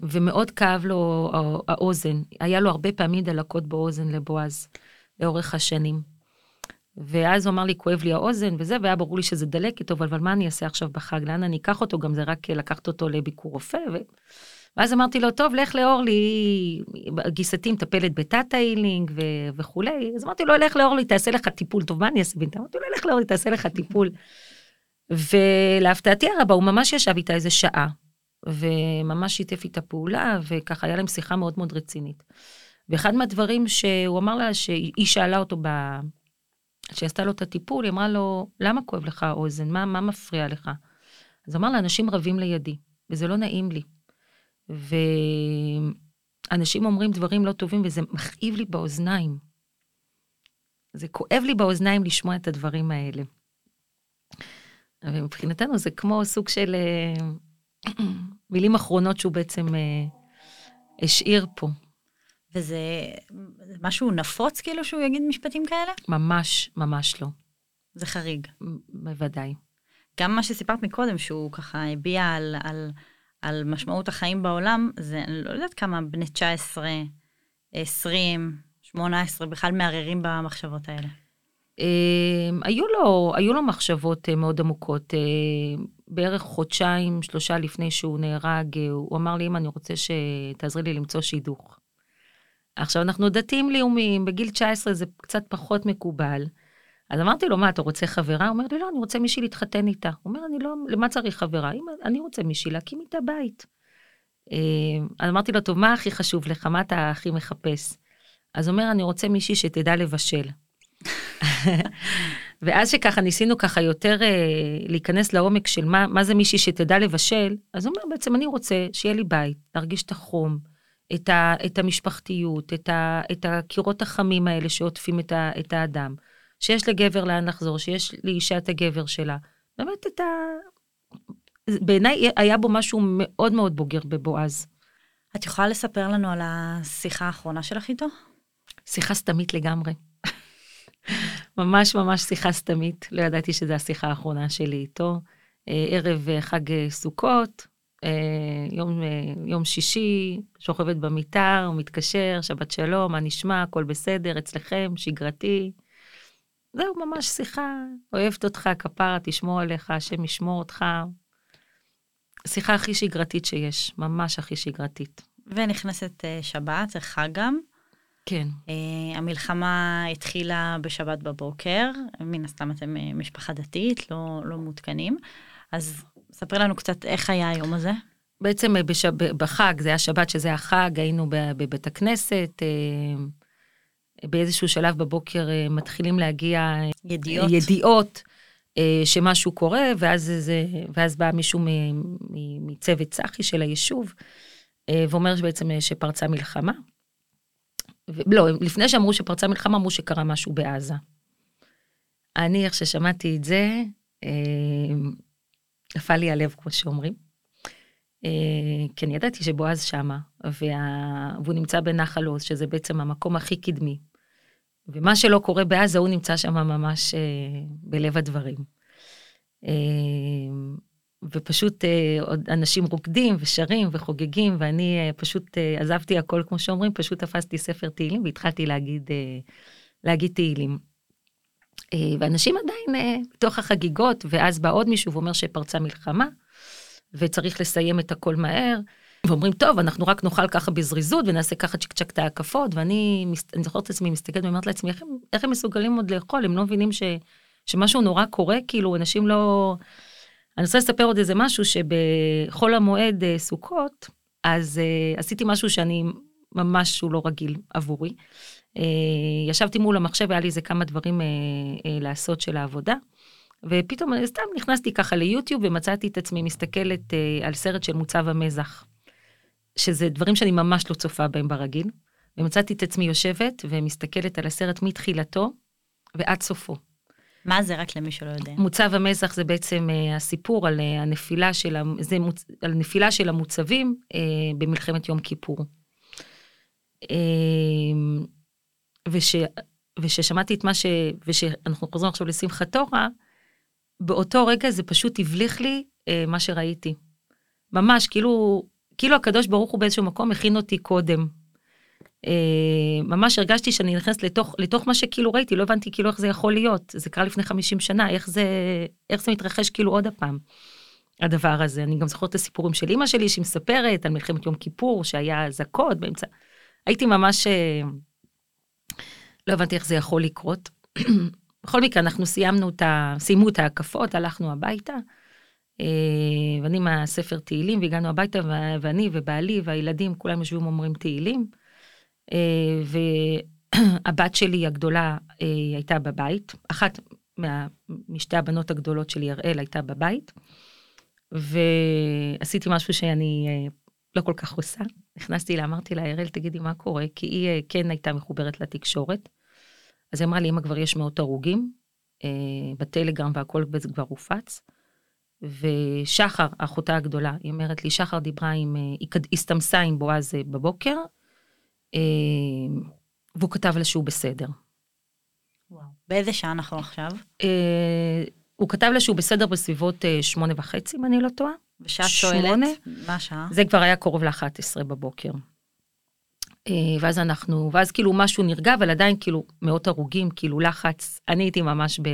ומאוד כאב לו האוזן, היה לו הרבה פעמים דלקות באוזן לבועז, לאורך השנים. ואז הוא אמר לי, כואב לי האוזן וזה, והיה ברור לי שזה דלקת, אבל, אבל מה אני אעשה עכשיו בחג? לאן אני אקח אותו? גם זה רק לקחת אותו לביקור רופא. ו... ואז אמרתי לו, טוב, לך לאורלי, גיסתי מטפלת בתת איילינג ו... וכולי. אז אמרתי לו, לך לאורלי, תעשה לך טיפול. טוב, מה אני אעשה בינתיים? אמרתי לו, לך לאורלי, תעשה לך טיפול. ולהפתעתי הרבה, הוא ממש ישב איתה איזה שעה, וממש שיתף איתה פעולה, וככה היה להם שיחה מאוד מאוד רצינית. ואחד מהדברים שהוא אמר לה, שהיא שאלה אותו ב... כשהיא עשתה לו את הטיפול, היא אמרה לו, למה כואב לך האוזן? מה, מה מפריע לך? אז אמר לה, אנשים רבים לידי, וזה לא נעים לי. ואנשים אומרים דברים לא טובים, וזה מכאיב לי באוזניים. זה כואב לי באוזניים לשמוע את הדברים האלה. ומבחינתנו זה כמו סוג של אה, מילים אחרונות שהוא בעצם אה, השאיר פה. וזה משהו נפוץ כאילו שהוא יגיד משפטים כאלה? ממש, ממש לא. זה חריג. בוודאי. גם מה שסיפרת מקודם, שהוא ככה הביע על, על, על משמעות החיים בעולם, זה, אני לא יודעת כמה בני 19, 20, 18 בכלל מערערים במחשבות האלה. אמ, היו לו, היו לו מחשבות אה, מאוד עמוקות. אה, בערך חודשיים, שלושה לפני שהוא נהרג, אה, הוא אמר לי, אם אני רוצה שתעזרי לי למצוא שידוך. עכשיו, אנחנו דתיים לאומיים, בגיל 19 זה קצת פחות מקובל. אז אמרתי לו, מה, אתה רוצה חברה? הוא אומר לי, לא, אני רוצה מישהי להתחתן איתה. הוא אומר, אני לא, למה צריך חברה? אני רוצה מישהי להקים איתה בית. אה, אז אמרתי לו, טוב, מה הכי חשוב לך? מה אתה הכי מחפש? אז אומר, אני רוצה מישהי שתדע לבשל. ואז שככה ניסינו ככה יותר אה, להיכנס לעומק של מה, מה זה מישהי שתדע לבשל, אז הוא אומר, בעצם אני רוצה שיהיה לי בית, להרגיש את החום, את, ה, את המשפחתיות, את, ה, את הקירות החמים האלה שעוטפים את, ה, את האדם, שיש לגבר לאן לחזור, שיש לאישה את הגבר שלה. באמת את ה... בעיניי היה בו משהו מאוד מאוד בוגר בבועז. את יכולה לספר לנו על השיחה האחרונה שלך איתו? שיחה סתמית לגמרי. ממש ממש שיחה סתמית, לא ידעתי שזו השיחה האחרונה שלי איתו. אה, ערב חג סוכות, יום, יום שישי, שוכבת במיטה, הוא מתקשר, שבת שלום, מה נשמע, הכל בסדר, אצלכם, שגרתי. זהו, ממש שיחה, אוהבת אותך, כפרה, תשמור עליך, השם ישמור אותך. שיחה הכי שגרתית שיש, ממש הכי שגרתית. ונכנסת שבת, זה חג גם. כן. Uh, המלחמה התחילה בשבת בבוקר, מן הסתם אתם משפחה דתית, לא, לא מעודכנים. אז ספרי לנו קצת איך היה היום הזה. בעצם בשב, בחג, זה היה שבת שזה החג, היינו בבית הכנסת, uh, באיזשהו שלב בבוקר uh, מתחילים להגיע ידיעות, ידיעות שמשהו קורה, ואז, זה, ואז בא מישהו מצוות צחי של היישוב, ואומר שבעצם שפרצה מלחמה. לא, לפני שאמרו שפרצה מלחמה, אמרו שקרה משהו בעזה. אני, איך ששמעתי את זה, נפל לי הלב, כמו שאומרים. אה, כי אני ידעתי שבועז שמה, וה... והוא נמצא בנחל עוז, שזה בעצם המקום הכי קדמי. ומה שלא קורה בעזה, הוא נמצא שם ממש אה, בלב הדברים. ופשוט אה, עוד אנשים רוקדים ושרים וחוגגים, ואני פשוט עזבתי הכל, כמו שאומרים, פשוט תפסתי ספר תהילים והתחלתי להגיד, להגיד תהילים. אה, ואנשים עדיין אה, בתוך החגיגות, ואז בא עוד מישהו ואומר שפרצה מלחמה, וצריך לסיים את הכל מהר. ואומרים, טוב, אנחנו רק נאכל ככה בזריזות ונעשה ככה צ'יק צ'ק את ההקפות, ואני אני זוכרת את עצמי מסתכלת ואומרת לעצמי, איך הם, איך הם מסוגלים עוד לאכול? הם לא מבינים ש, שמשהו נורא קורה, כאילו, אנשים לא... אני רוצה לספר עוד איזה משהו שבחול המועד אה, סוכות, אז uh, עשיתי משהו שאני ממש הוא לא רגיל עבורי. Uh, ישבתי מול המחשב, היה לי איזה כמה דברים uh, uh, לעשות של העבודה, ופתאום סתם נכנסתי ככה ליוטיוב ומצאתי את עצמי מסתכלת uh, על סרט של מוצב המזח, שזה דברים שאני ממש לא צופה בהם ברגיל, ומצאתי את עצמי יושבת ומסתכלת על הסרט מתחילתו ועד סופו. מה זה רק למי שלא יודע? מוצב המזח זה בעצם uh, הסיפור על uh, הנפילה של, זה מוצ, על הנפילה של המוצבים uh, במלחמת יום כיפור. Uh, וש, וששמעתי את מה ש... ושאנחנו חוזרים עכשיו לשמחת תורה, באותו רגע זה פשוט הבליך לי uh, מה שראיתי. ממש, כאילו, כאילו הקדוש ברוך הוא באיזשהו מקום הכין אותי קודם. אה, ממש הרגשתי שאני נכנסת לתוך, לתוך מה שכאילו ראיתי, לא הבנתי כאילו איך זה יכול להיות. זה קרה לפני 50 שנה, איך זה, איך זה מתרחש כאילו עוד הפעם, הדבר הזה. אני גם זוכרת את הסיפורים של אימא שלי, שהיא מספרת על מלחמת יום כיפור, שהיה אזעקות באמצע. הייתי ממש, אה, לא הבנתי איך זה יכול לקרות. בכל מקרה, אנחנו סיימנו את ה... סיימו את ההקפות, הלכנו הביתה. אה, ואני מהספר תהילים, והגענו הביתה, ואני ובעלי והילדים, כולם יושבים אומרים תהילים. אה, והבת שלי הגדולה אה, הייתה בבית, אחת מה, משתי הבנות הגדולות שלי, אראל, הייתה בבית, ועשיתי משהו שאני לא כל כך עושה. נכנסתי לה, אמרתי לה, אראל, תגידי מה קורה, כי היא כן הייתה מחוברת לתקשורת. אז היא אמרה לי, אמא, כבר יש מאות הרוגים, בטלגרם והכל כבר הופץ. ושחר, אחותה הגדולה, היא אומרת לי, שחר דיברה עם, היא הסתמסה עם בועז בבוקר, אה, והוא כתב לה שהוא בסדר. וואו. באיזה שעה אנחנו עכשיו? אה, הוא כתב לה שהוא בסדר בסביבות אה, שמונה וחצי, אם אני לא טועה. ושאת שואלת, מה השעה? זה כבר היה קרוב ל-11 בבוקר. ואז אנחנו, ואז כאילו משהו נרגע, אבל עדיין כאילו מאות הרוגים, כאילו לחץ, אני הייתי ממש ב...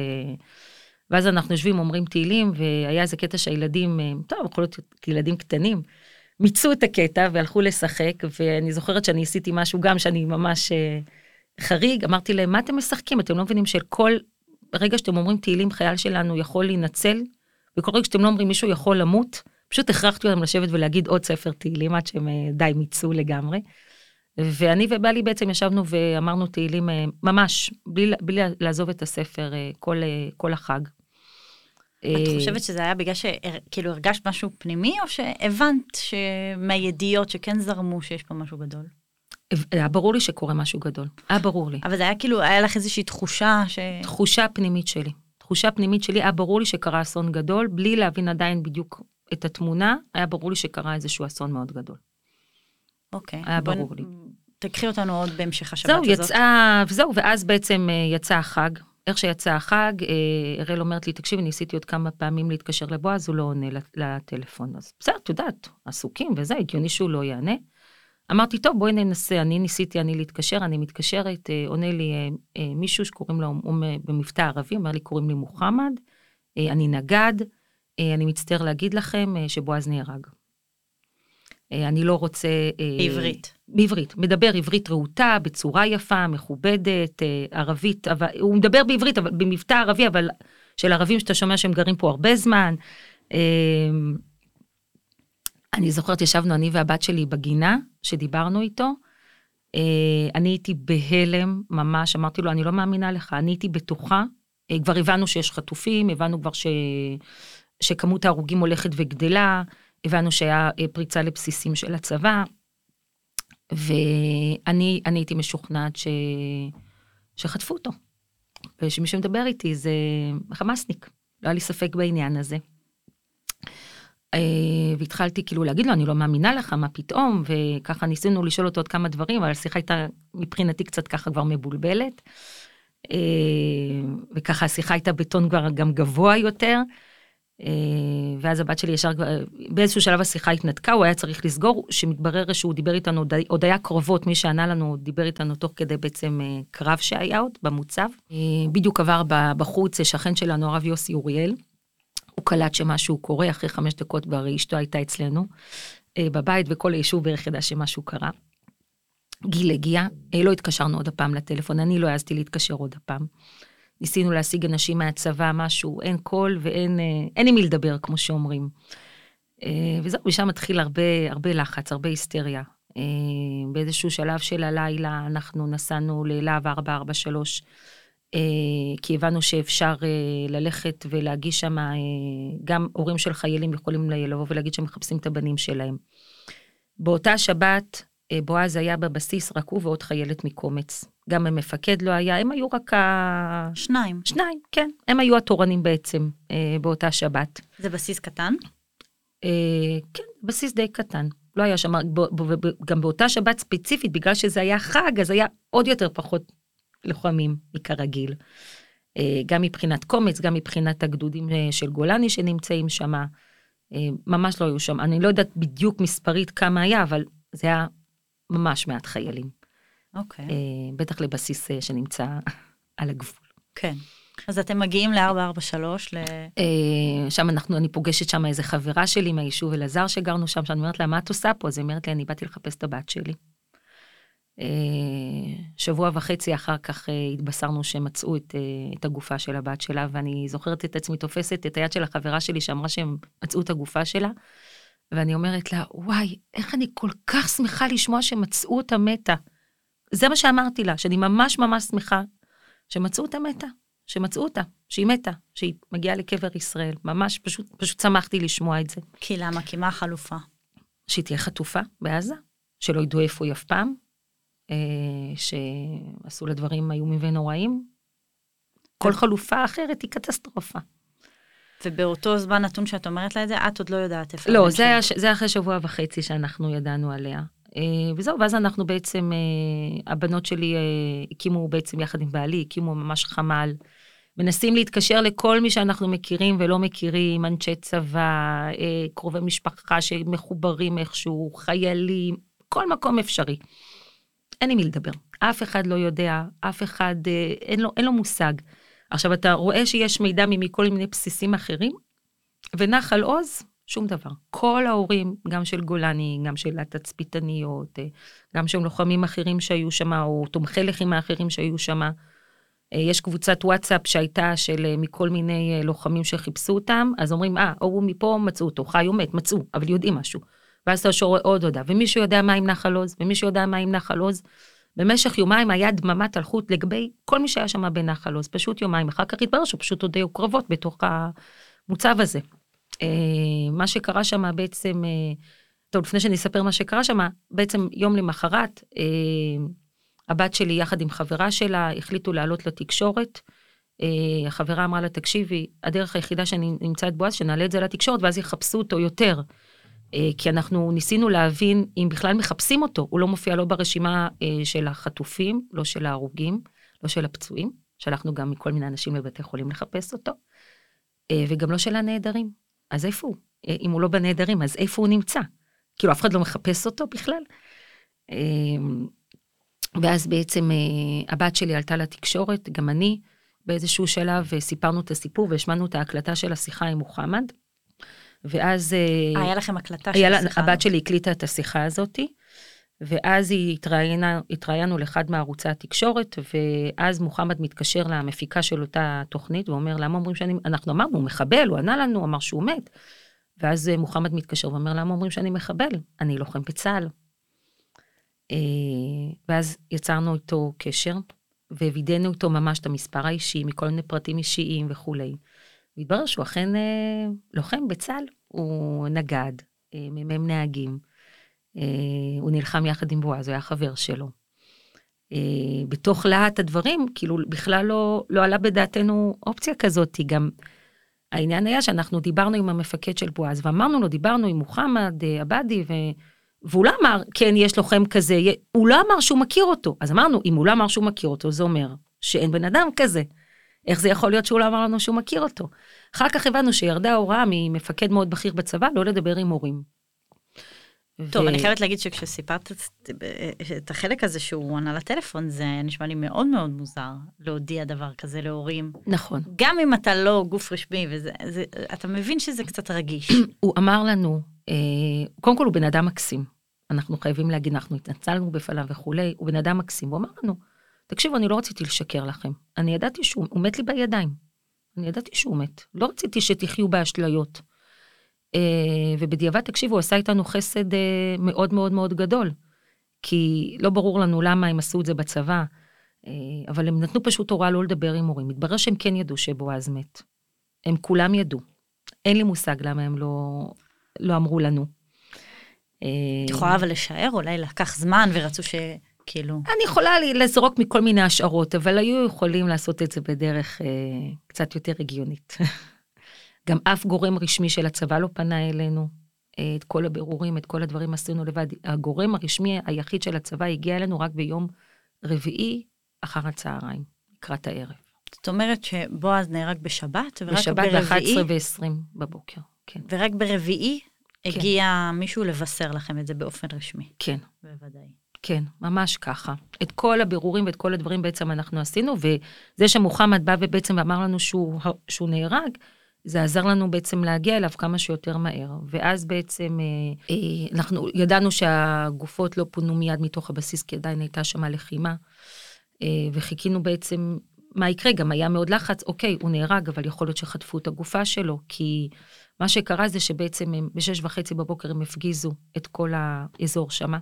ואז אנחנו יושבים, אומרים תהילים, והיה איזה קטע שהילדים, טוב, יכול להיות ילדים קטנים, מיצו את הקטע והלכו לשחק, ואני זוכרת שאני עשיתי משהו גם שאני ממש uh, חריג, אמרתי להם, מה אתם משחקים? אתם לא מבינים שכל רגע שאתם אומרים תהילים, חייל שלנו יכול להינצל, וכל רגע שאתם לא אומרים מישהו יכול למות, פשוט הכרחתי אותם לשבת ולהגיד עוד ספר תהילים עד שהם די מיצו לגמרי. ואני ובעלי בעצם ישבנו ואמרנו תהילים uh, ממש, בלי, בלי לעזוב את הספר uh, כל, uh, כל החג. את אה, חושבת שזה היה בגלל שכאילו הרגשת משהו פנימי, או שהבנת מהידיעות שכן זרמו שיש פה משהו גדול? היה ברור לי שקורה משהו גדול, היה ברור לי. אבל זה היה כאילו, היה לך איזושהי תחושה ש... תחושה פנימית שלי. תחושה פנימית שלי, היה ברור לי שקרה אסון גדול, בלי להבין עדיין בדיוק את התמונה, היה ברור לי שקרה איזשהו אסון מאוד גדול. אוקיי. היה ברור לי. תקחי אותנו עוד בהמשך השבת זהו, הזאת. זהו, יצאה, וזהו, ואז בעצם אה, יצא החג, איך שיצא החג, אה, אראל אומרת לי, תקשיבי, ניסיתי עוד כמה פעמים להתקשר לבועז, הוא לא עונה לטלפון. אז בסדר, את יודעת, עסוקים וזה, הגיוני שהוא לא יענה. אמרתי, טוב, בואי ננסה, אני ניסיתי אני להתקשר, אני מתקשרת, אה, עונה לי אה, אה, מישהו שקוראים לו, הוא במבטא ערבי, אומר לי, קוראים לי מוחמד, אה, אני נגד, אה, אני מצטער להגיד לכם אה, שבועז נהרג. אה, אני לא רוצה... אה, בעברית. בעברית. מדבר עברית רהוטה, בצורה יפה, מכובדת, אה, ערבית, אבל הוא מדבר בעברית, אבל במבטא ערבי, אבל של ערבים שאתה שומע שהם גרים פה הרבה זמן. אני זוכרת, ישבנו אני והבת שלי בגינה, שדיברנו איתו. אני הייתי בהלם, ממש, אמרתי לו, אני לא מאמינה לך, אני הייתי בטוחה. כבר הבנו שיש חטופים, הבנו כבר ש... שכמות ההרוגים הולכת וגדלה. הבנו שהיה אה, פריצה לבסיסים של הצבא, ואני הייתי משוכנעת ש... שחטפו אותו, ושמי שמדבר איתי זה חמאסניק, לא היה לי ספק בעניין הזה. אה, והתחלתי כאילו להגיד לו, אני לא מאמינה לך, מה פתאום, וככה ניסינו לשאול אותו עוד כמה דברים, אבל השיחה הייתה מבחינתי קצת ככה כבר מבולבלת. אה, וככה השיחה הייתה בטון כבר גם גבוה יותר. אה, ואז הבת שלי ישר, באיזשהו שלב השיחה התנתקה, הוא היה צריך לסגור, שמתברר שהוא דיבר איתנו, עוד היה קרבות, מי שענה לנו דיבר איתנו תוך כדי בעצם אה, קרב שהיה עוד במוצב. אה, בדיוק עבר בחוץ שכן שלנו, הרב יוסי אוריאל. הוא קלט שמשהו קורה, אחרי חמש דקות כבר אשתו הייתה אצלנו בבית, וכל היישוב בערך ידע שמשהו קרה. גיל הגיע, לא התקשרנו עוד הפעם לטלפון, אני לא העזתי להתקשר עוד הפעם. ניסינו להשיג אנשים מהצבא, משהו, אין קול ואין אה, אין עם מי לדבר, כמו שאומרים. אה, וזהו, משם מתחיל הרבה, הרבה לחץ, הרבה היסטריה. אה, באיזשהו שלב של הלילה אנחנו נסענו ללהב 443, כי הבנו שאפשר ללכת ולהגיש שם, גם הורים של חיילים יכולים לבוא ולהגיד שהם מחפשים את הבנים שלהם. באותה שבת, בועז היה בבסיס, רק הוא ועוד חיילת מקומץ. גם המפקד לא היה, הם היו רק ה... שניים. שניים, כן. הם היו התורנים בעצם אה, באותה שבת. זה בסיס קטן? אה, כן, בסיס די קטן. לא היה שם, גם באותה שבת ספציפית, בגלל שזה היה חג, אז היה עוד יותר פחות לוחמים מכרגיל. אה, גם מבחינת קומץ, גם מבחינת הגדודים אה, של גולני שנמצאים שם. אה, ממש לא היו שם. אני לא יודעת בדיוק מספרית כמה היה, אבל זה היה ממש מעט חיילים. אוקיי. Okay. אה, בטח לבסיס אה, שנמצא על הגבול. כן. אז אתם מגיעים ל-443 ל... אה, שם אנחנו, אני פוגשת שם איזה חברה שלי מהיישוב אלעזר שגרנו שם, שאני אומרת לה, מה את עושה פה? אז היא אומרת לי, אני באתי לחפש את הבת שלי. שבוע וחצי אחר כך התבשרנו שמצאו את, את הגופה של הבת שלה, ואני זוכרת את עצמי תופסת את היד של החברה שלי שאמרה שהם מצאו את הגופה שלה, ואני אומרת לה, וואי, איך אני כל כך שמחה לשמוע שמצאו אותה מתה. זה מה שאמרתי לה, שאני ממש ממש שמחה שמצאו אותה מתה, שמצאו אותה, שהיא מתה, שהיא מגיעה לקבר ישראל. ממש, פשוט, פשוט שמחתי לשמוע את זה. כי למה? כי מה החלופה? שהיא תהיה חטופה בעזה, שלא ידעו איפה היא אף פעם, אה, שעשו לה דברים איומים ונוראים. כל חלופה אחרת היא קטסטרופה. ובאותו זמן נתון שאת אומרת לה את זה, את עוד לא יודעת איפה. לא, זה, היה, זה אחרי שבוע וחצי שאנחנו ידענו עליה. אה, וזהו, ואז אנחנו בעצם, אה, הבנות שלי אה, הקימו בעצם יחד עם בעלי, הקימו ממש חמ"ל. מנסים להתקשר לכל מי שאנחנו מכירים ולא מכירים, אנשי צבא, קרובי משפחה שמחוברים איכשהו, חיילים, כל מקום אפשרי. אין עם מי לדבר. אף אחד לא יודע, אף אחד, אין לו, אין לו מושג. עכשיו, אתה רואה שיש מידע מכל מיני בסיסים אחרים, ונחל עוז, שום דבר. כל ההורים, גם של גולני, גם של התצפיתניות, אה, גם של לוחמים אחרים שהיו שם, או תומכי לחימה אחרים שהיו שם, אה, יש קבוצת וואטסאפ שהייתה של אה, מכל מיני לוחמים שחיפשו אותם, אז אומרים, אה, או מפה מצאו אותו, חי או מת, מצאו, אבל יודעים משהו. ואז אתה שומע עוד הודעה, ומישהו יודע מה עם נחל עוז, ומישהו יודע מה עם נחל עוז. במשך יומיים היה דממת אלחוט לגבי כל מי שהיה שם בנחל עוז, פשוט יומיים. אחר כך התברר שפשוט עוד היו קרבות בתוך המוצב הזה. אה, מה שקרה שם בעצם, אה, טוב, לפני שאני אספר מה שקרה שם, בעצם יום למחרת, אה, הבת שלי יחד עם חברה שלה החליטו לעלות לתקשורת. החברה אמרה לה, תקשיבי, הדרך היחידה שאני נמצא את בועז, שנעלה את זה לתקשורת, ואז יחפשו אותו יותר. כי אנחנו ניסינו להבין אם בכלל מחפשים אותו, הוא לא מופיע לא ברשימה של החטופים, לא של ההרוגים, לא של הפצועים, שלחנו גם מכל מיני אנשים לבתי חולים לחפש אותו, וגם לא של הנעדרים. אז איפה הוא? אה, אם הוא לא בנעדרים, אז איפה הוא נמצא? כאילו, אף אחד לא מחפש אותו בכלל. אה, ואז בעצם הבת שלי עלתה לתקשורת, גם אני, באיזשהו שלב סיפרנו את הסיפור והשמענו את ההקלטה של השיחה עם מוחמד. ואז... היה לכם הקלטה של השיחה? הבת שלי הקליטה את השיחה הזאתי. ואז היא התראיינה, התראיינו לאחד מערוצי התקשורת, ואז מוחמד מתקשר למפיקה של אותה תוכנית ואומר, למה אומרים שאני, אנחנו אמרנו, הוא מחבל, הוא ענה לנו, אמר שהוא מת. ואז מוחמד מתקשר ואומר, למה אומרים שאני מחבל? אני לוחם בצה"ל. אה, ואז יצרנו איתו קשר, ווידאנו איתו ממש את המספר האישי, מכל מיני פרטים אישיים וכולי. והתברר שהוא אכן אה, לוחם בצה"ל, הוא נגד, אה, מ"מ נהגים. אה, הוא נלחם יחד עם בועז, הוא היה חבר שלו. אה, בתוך להט הדברים, כאילו בכלל לא, לא עלה בדעתנו אופציה כזאת, גם העניין היה שאנחנו דיברנו עם המפקד של בועז, ואמרנו לו, דיברנו עם מוחמד אה, עבאדי, ו... והוא לא אמר, כן, יש לוחם כזה, הוא לא אמר שהוא מכיר אותו. אז אמרנו, אם הוא לא אמר שהוא מכיר אותו, זה אומר שאין בן אדם כזה. איך זה יכול להיות שהוא לא אמר לנו שהוא מכיר אותו? אחר כך הבנו שירדה הוראה ממפקד מאוד בכיר בצבא לא לדבר עם הורים. טוב, ו... אני חייבת להגיד שכשסיפרת את החלק הזה שהוא ענה לטלפון, זה נשמע לי מאוד מאוד מוזר להודיע דבר כזה להורים. נכון. גם אם אתה לא גוף רשמי, וזה, זה, אתה מבין שזה קצת רגיש. הוא אמר לנו, אה, קודם כל הוא בן אדם מקסים. אנחנו חייבים להגיד, אנחנו התנצלנו בפניו וכולי, הוא בן אדם מקסים. הוא אמר לנו, תקשיבו, אני לא רציתי לשקר לכם. אני ידעתי שהוא מת לי בידיים. אני ידעתי שהוא מת. לא רציתי שתחיו באשליות. אה, ובדיעבד, תקשיבו, הוא עשה איתנו חסד אה, מאוד מאוד מאוד גדול. כי לא ברור לנו למה הם עשו את זה בצבא, אה, אבל הם נתנו פשוט הוראה לא לדבר עם הורים. מתברר שהם כן ידעו שבועז מת. הם כולם ידעו. אין לי מושג למה הם לא, לא אמרו לנו. את יכולה אבל לשער, אולי לקח זמן ורצו ש... כאילו... אני יכולה לזרוק מכל מיני השערות, אבל היו יכולים לעשות את זה בדרך אה, קצת יותר הגיונית. גם אף גורם רשמי של הצבא לא פנה אלינו. אה, את כל הבירורים, את כל הדברים עשינו לבד. הגורם הרשמי היחיד של הצבא הגיע אלינו רק ביום רביעי אחר הצהריים, לקראת הערב. זאת אומרת שבועז נהרג בשבת, ורק בשבת ברביעי... בשבת ב-11 ו-20 בבוקר, כן. ורק ברביעי כן. הגיע מישהו לבשר לכם את זה באופן רשמי. כן. בוודאי. כן, ממש ככה. את כל הבירורים ואת כל הדברים בעצם אנחנו עשינו, וזה שמוחמד בא ובעצם אמר לנו שהוא, שהוא נהרג, זה עזר לנו בעצם להגיע אליו כמה שיותר מהר. ואז בעצם אה, אה, אנחנו ידענו שהגופות לא פונו מיד מתוך הבסיס, כי עדיין הייתה שם לחימה. אה, וחיכינו בעצם מה יקרה, גם היה מאוד לחץ, אוקיי, הוא נהרג, אבל יכול להיות שחטפו את הגופה שלו, כי מה שקרה זה שבעצם הם, בשש וחצי בבוקר הם הפגיזו את כל האזור שמה,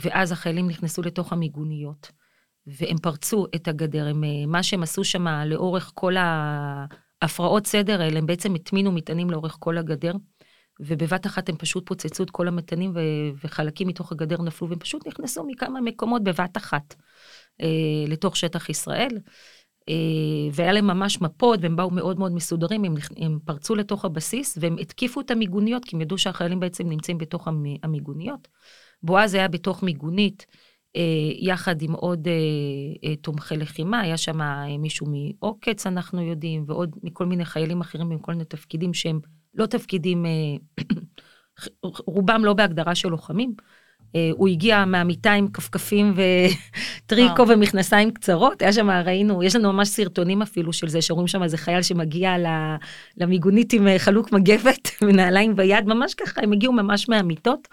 ואז החיילים נכנסו לתוך המיגוניות, והם פרצו את הגדר, הם, מה שהם עשו שם לאורך כל ה... הפרעות סדר האלה, הם בעצם הטמינו מטענים לאורך כל הגדר, ובבת אחת הם פשוט פוצצו את כל המטענים ו- וחלקים מתוך הגדר נפלו, והם פשוט נכנסו מכמה מקומות בבת אחת אה, לתוך שטח ישראל. אה, והיה להם ממש מפות, והם באו מאוד מאוד מסודרים, הם, הם פרצו לתוך הבסיס, והם התקיפו את המיגוניות, כי הם ידעו שהחיילים בעצם נמצאים בתוך המיגוניות. בועז היה בתוך מיגונית, יחד עם עוד אה, אה, תומכי לחימה, היה שם מישהו מעוקץ, אנחנו יודעים, ועוד מכל מיני חיילים אחרים עם כל מיני תפקידים שהם לא תפקידים, רובם לא בהגדרה של לוחמים. הוא הגיע מהמיטה עם כפכפים וטריקו ומכנסיים קצרות, היה שם, ראינו, יש לנו ממש סרטונים אפילו של זה, שרואים שם איזה חייל שמגיע למיגונית עם חלוק מגבת ונעליים ביד, ממש ככה, הם הגיעו ממש מהמיטות.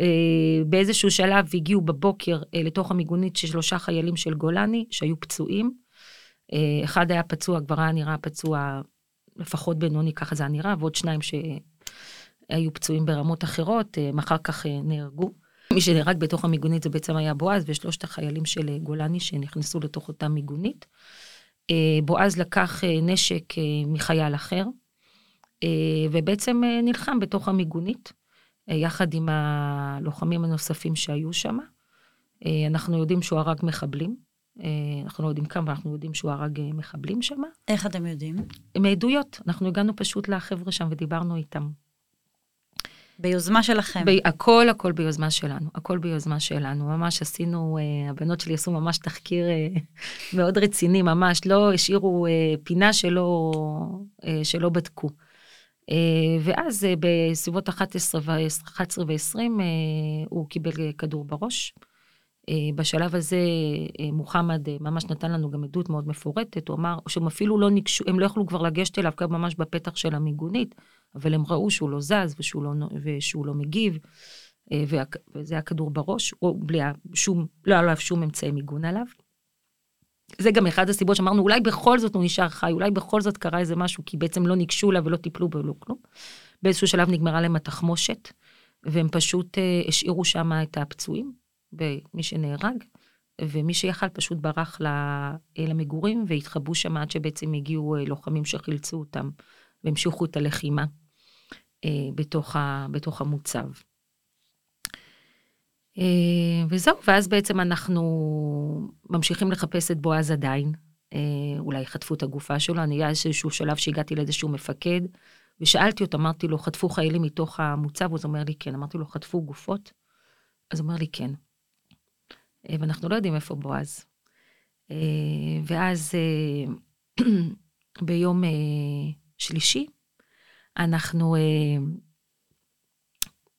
אה, באיזשהו שלב הגיעו בבוקר אה, לתוך המיגונית של שלושה חיילים של גולני שהיו פצועים. אה, אחד היה פצוע, כבר היה נראה פצוע לפחות בינוני, ככה זה היה נראה, ועוד שניים שהיו פצועים ברמות אחרות, הם אחר כך נהרגו. מי שנהרג בתוך המיגונית זה בעצם היה בועז ושלושת החיילים של גולני שנכנסו לתוך אותה מיגונית. בועז לקח נשק מחייל אחר, ובעצם נלחם בתוך המיגונית. יחד עם הלוחמים הנוספים שהיו שם. אה, אנחנו יודעים שהוא הרג מחבלים. אה, אנחנו לא יודעים כמה, אנחנו יודעים שהוא הרג אה, מחבלים שם. איך אתם יודעים? מעדויות. אנחנו הגענו פשוט לחבר'ה שם ודיברנו איתם. ביוזמה שלכם. ב- הכל הכל ביוזמה שלנו, הכל ביוזמה שלנו. ממש עשינו, אה, הבנות שלי עשו ממש תחקיר אה, מאוד רציני, ממש לא השאירו אה, פינה שלא, אה, שלא בדקו. אה, ואז אה, בסביבות 11 ו-20 אה, הוא קיבל כדור בראש. בשלב הזה מוחמד ממש נתן לנו גם עדות מאוד מפורטת, הוא אמר שהם אפילו לא ניגשו, הם לא יכלו כבר לגשת אליו גם ממש בפתח של המיגונית, אבל הם ראו שהוא לא זז ושהוא לא, ושהוא לא מגיב, וזה היה כדור בראש, או בלי שום, לא היה עליו שום אמצעי מיגון עליו. זה גם אחד הסיבות שאמרנו, אולי בכל זאת הוא נשאר חי, אולי בכל זאת קרה איזה משהו, כי בעצם לא ניגשו אליו ולא טיפלו בו ולא כלום. באיזשהו שלב נגמרה להם התחמושת, והם פשוט אה, השאירו שם את הפצועים, ומי שנהרג, ומי שיכל פשוט ברח למגורים, והתחבאו שם עד שבעצם הגיעו אה, לוחמים שחילצו אותם, והמשיכו את הלחימה אה, בתוך, ה, בתוך המוצב. אה, וזהו, ואז בעצם אנחנו ממשיכים לחפש את בועז עדיין. אה, אולי חטפו את הגופה שלו, אני היה איזשהו שלב שהגעתי לאיזשהו מפקד, ושאלתי אותו, אמרתי לו, חטפו חיילים מתוך המוצב? הוא אומר לי, כן. אמרתי לו, חטפו גופות? אז הוא אומר לי, כן. אה, ואנחנו לא יודעים איפה בועז. ואז ביום שלישי, אנחנו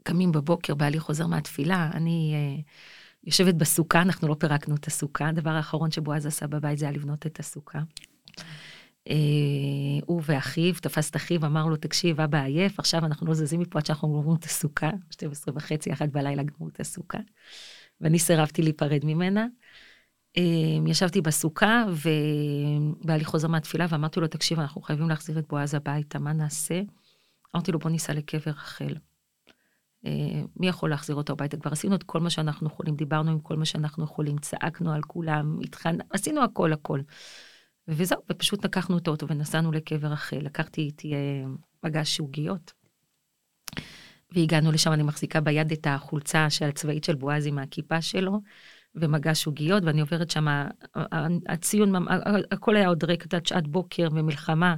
קמים בבוקר, בעלי חוזר מהתפילה, אני אה, יושבת בסוכה, אנחנו לא פירקנו את הסוכה, הדבר האחרון שבועז עשה בבית זה היה לבנות את הסוכה. אה, הוא ואחיו, תפס את אחיו, אמר לו, תקשיב, אבא עייף, עכשיו אנחנו לא זזים מפה עד שאנחנו גומרים את הסוכה, 12 וחצי, אחת בלילה גמרו את הסוכה. ואני סירבתי להיפרד ממנה. אה, ישבתי בסוכה, ובעלי חוזר מהתפילה, ואמרתי לו, תקשיב, אנחנו חייבים להחזיר את בועז הביתה, מה נעשה? אמרתי לו, בוא ניסע לקבר רחל. אה, מי יכול להחזיר אותו הביתה? כבר עשינו את כל מה שאנחנו יכולים, דיברנו עם כל מה שאנחנו יכולים, צעקנו על כולם, התחנ... עשינו הכל הכל. וזהו, ופשוט לקחנו את האוטו ונסענו לקבר רחל. לקחתי איתי אה, מגש עוגיות. והגענו לשם, אני מחזיקה ביד את החולצה הצבאית של בועז עם הכיפה שלו, ומגש עוגיות, ואני עוברת שם, הציון, הכל היה עוד ריק, עד שעת בוקר ומלחמה,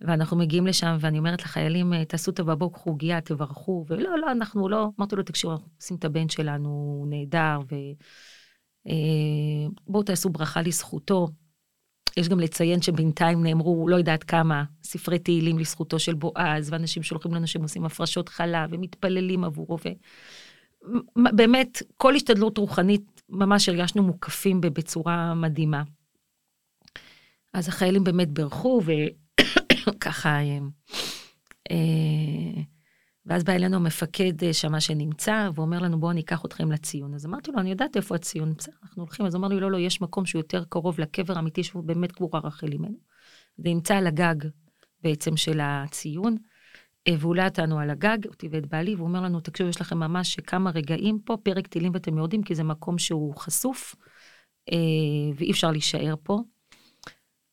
ואנחנו מגיעים לשם, ואני אומרת לחיילים, תעשו את הבבוק עוגיה, תברכו, ולא, לא, אנחנו לא, אמרתי לו, תקשיבו, אנחנו עושים את הבן שלנו, הוא נהדר, ובואו תעשו ברכה לזכותו. יש גם לציין שבינתיים נאמרו, לא יודעת כמה, ספרי תהילים לזכותו של בועז, ואנשים שולחים לנו שהם עושים הפרשות חלב, ומתפללים עבורו, ובאמת, כל השתדלות רוחנית, ממש הרגשנו מוקפים בצורה מדהימה. אז החיילים באמת בירכו, וככה... ואז בא אלינו המפקד שמה שנמצא, ואומר לנו, בואו ניקח אתכם לציון. אז אמרתי לו, אני יודעת איפה הציון, בסדר, אנחנו הולכים. אז אמר לי, לא, לא, יש מקום שהוא יותר קרוב לקבר אמיתי, שהוא באמת קבורה רחל אימנו. זה נמצא על הגג בעצם של הציון, והוא עלה אותנו על הגג, אותי ואת בעלי, והוא אומר לנו, תקשיבו, יש לכם ממש כמה רגעים פה, פרק תהילים ואתם יורדים, כי זה מקום שהוא חשוף, ואי אפשר להישאר פה.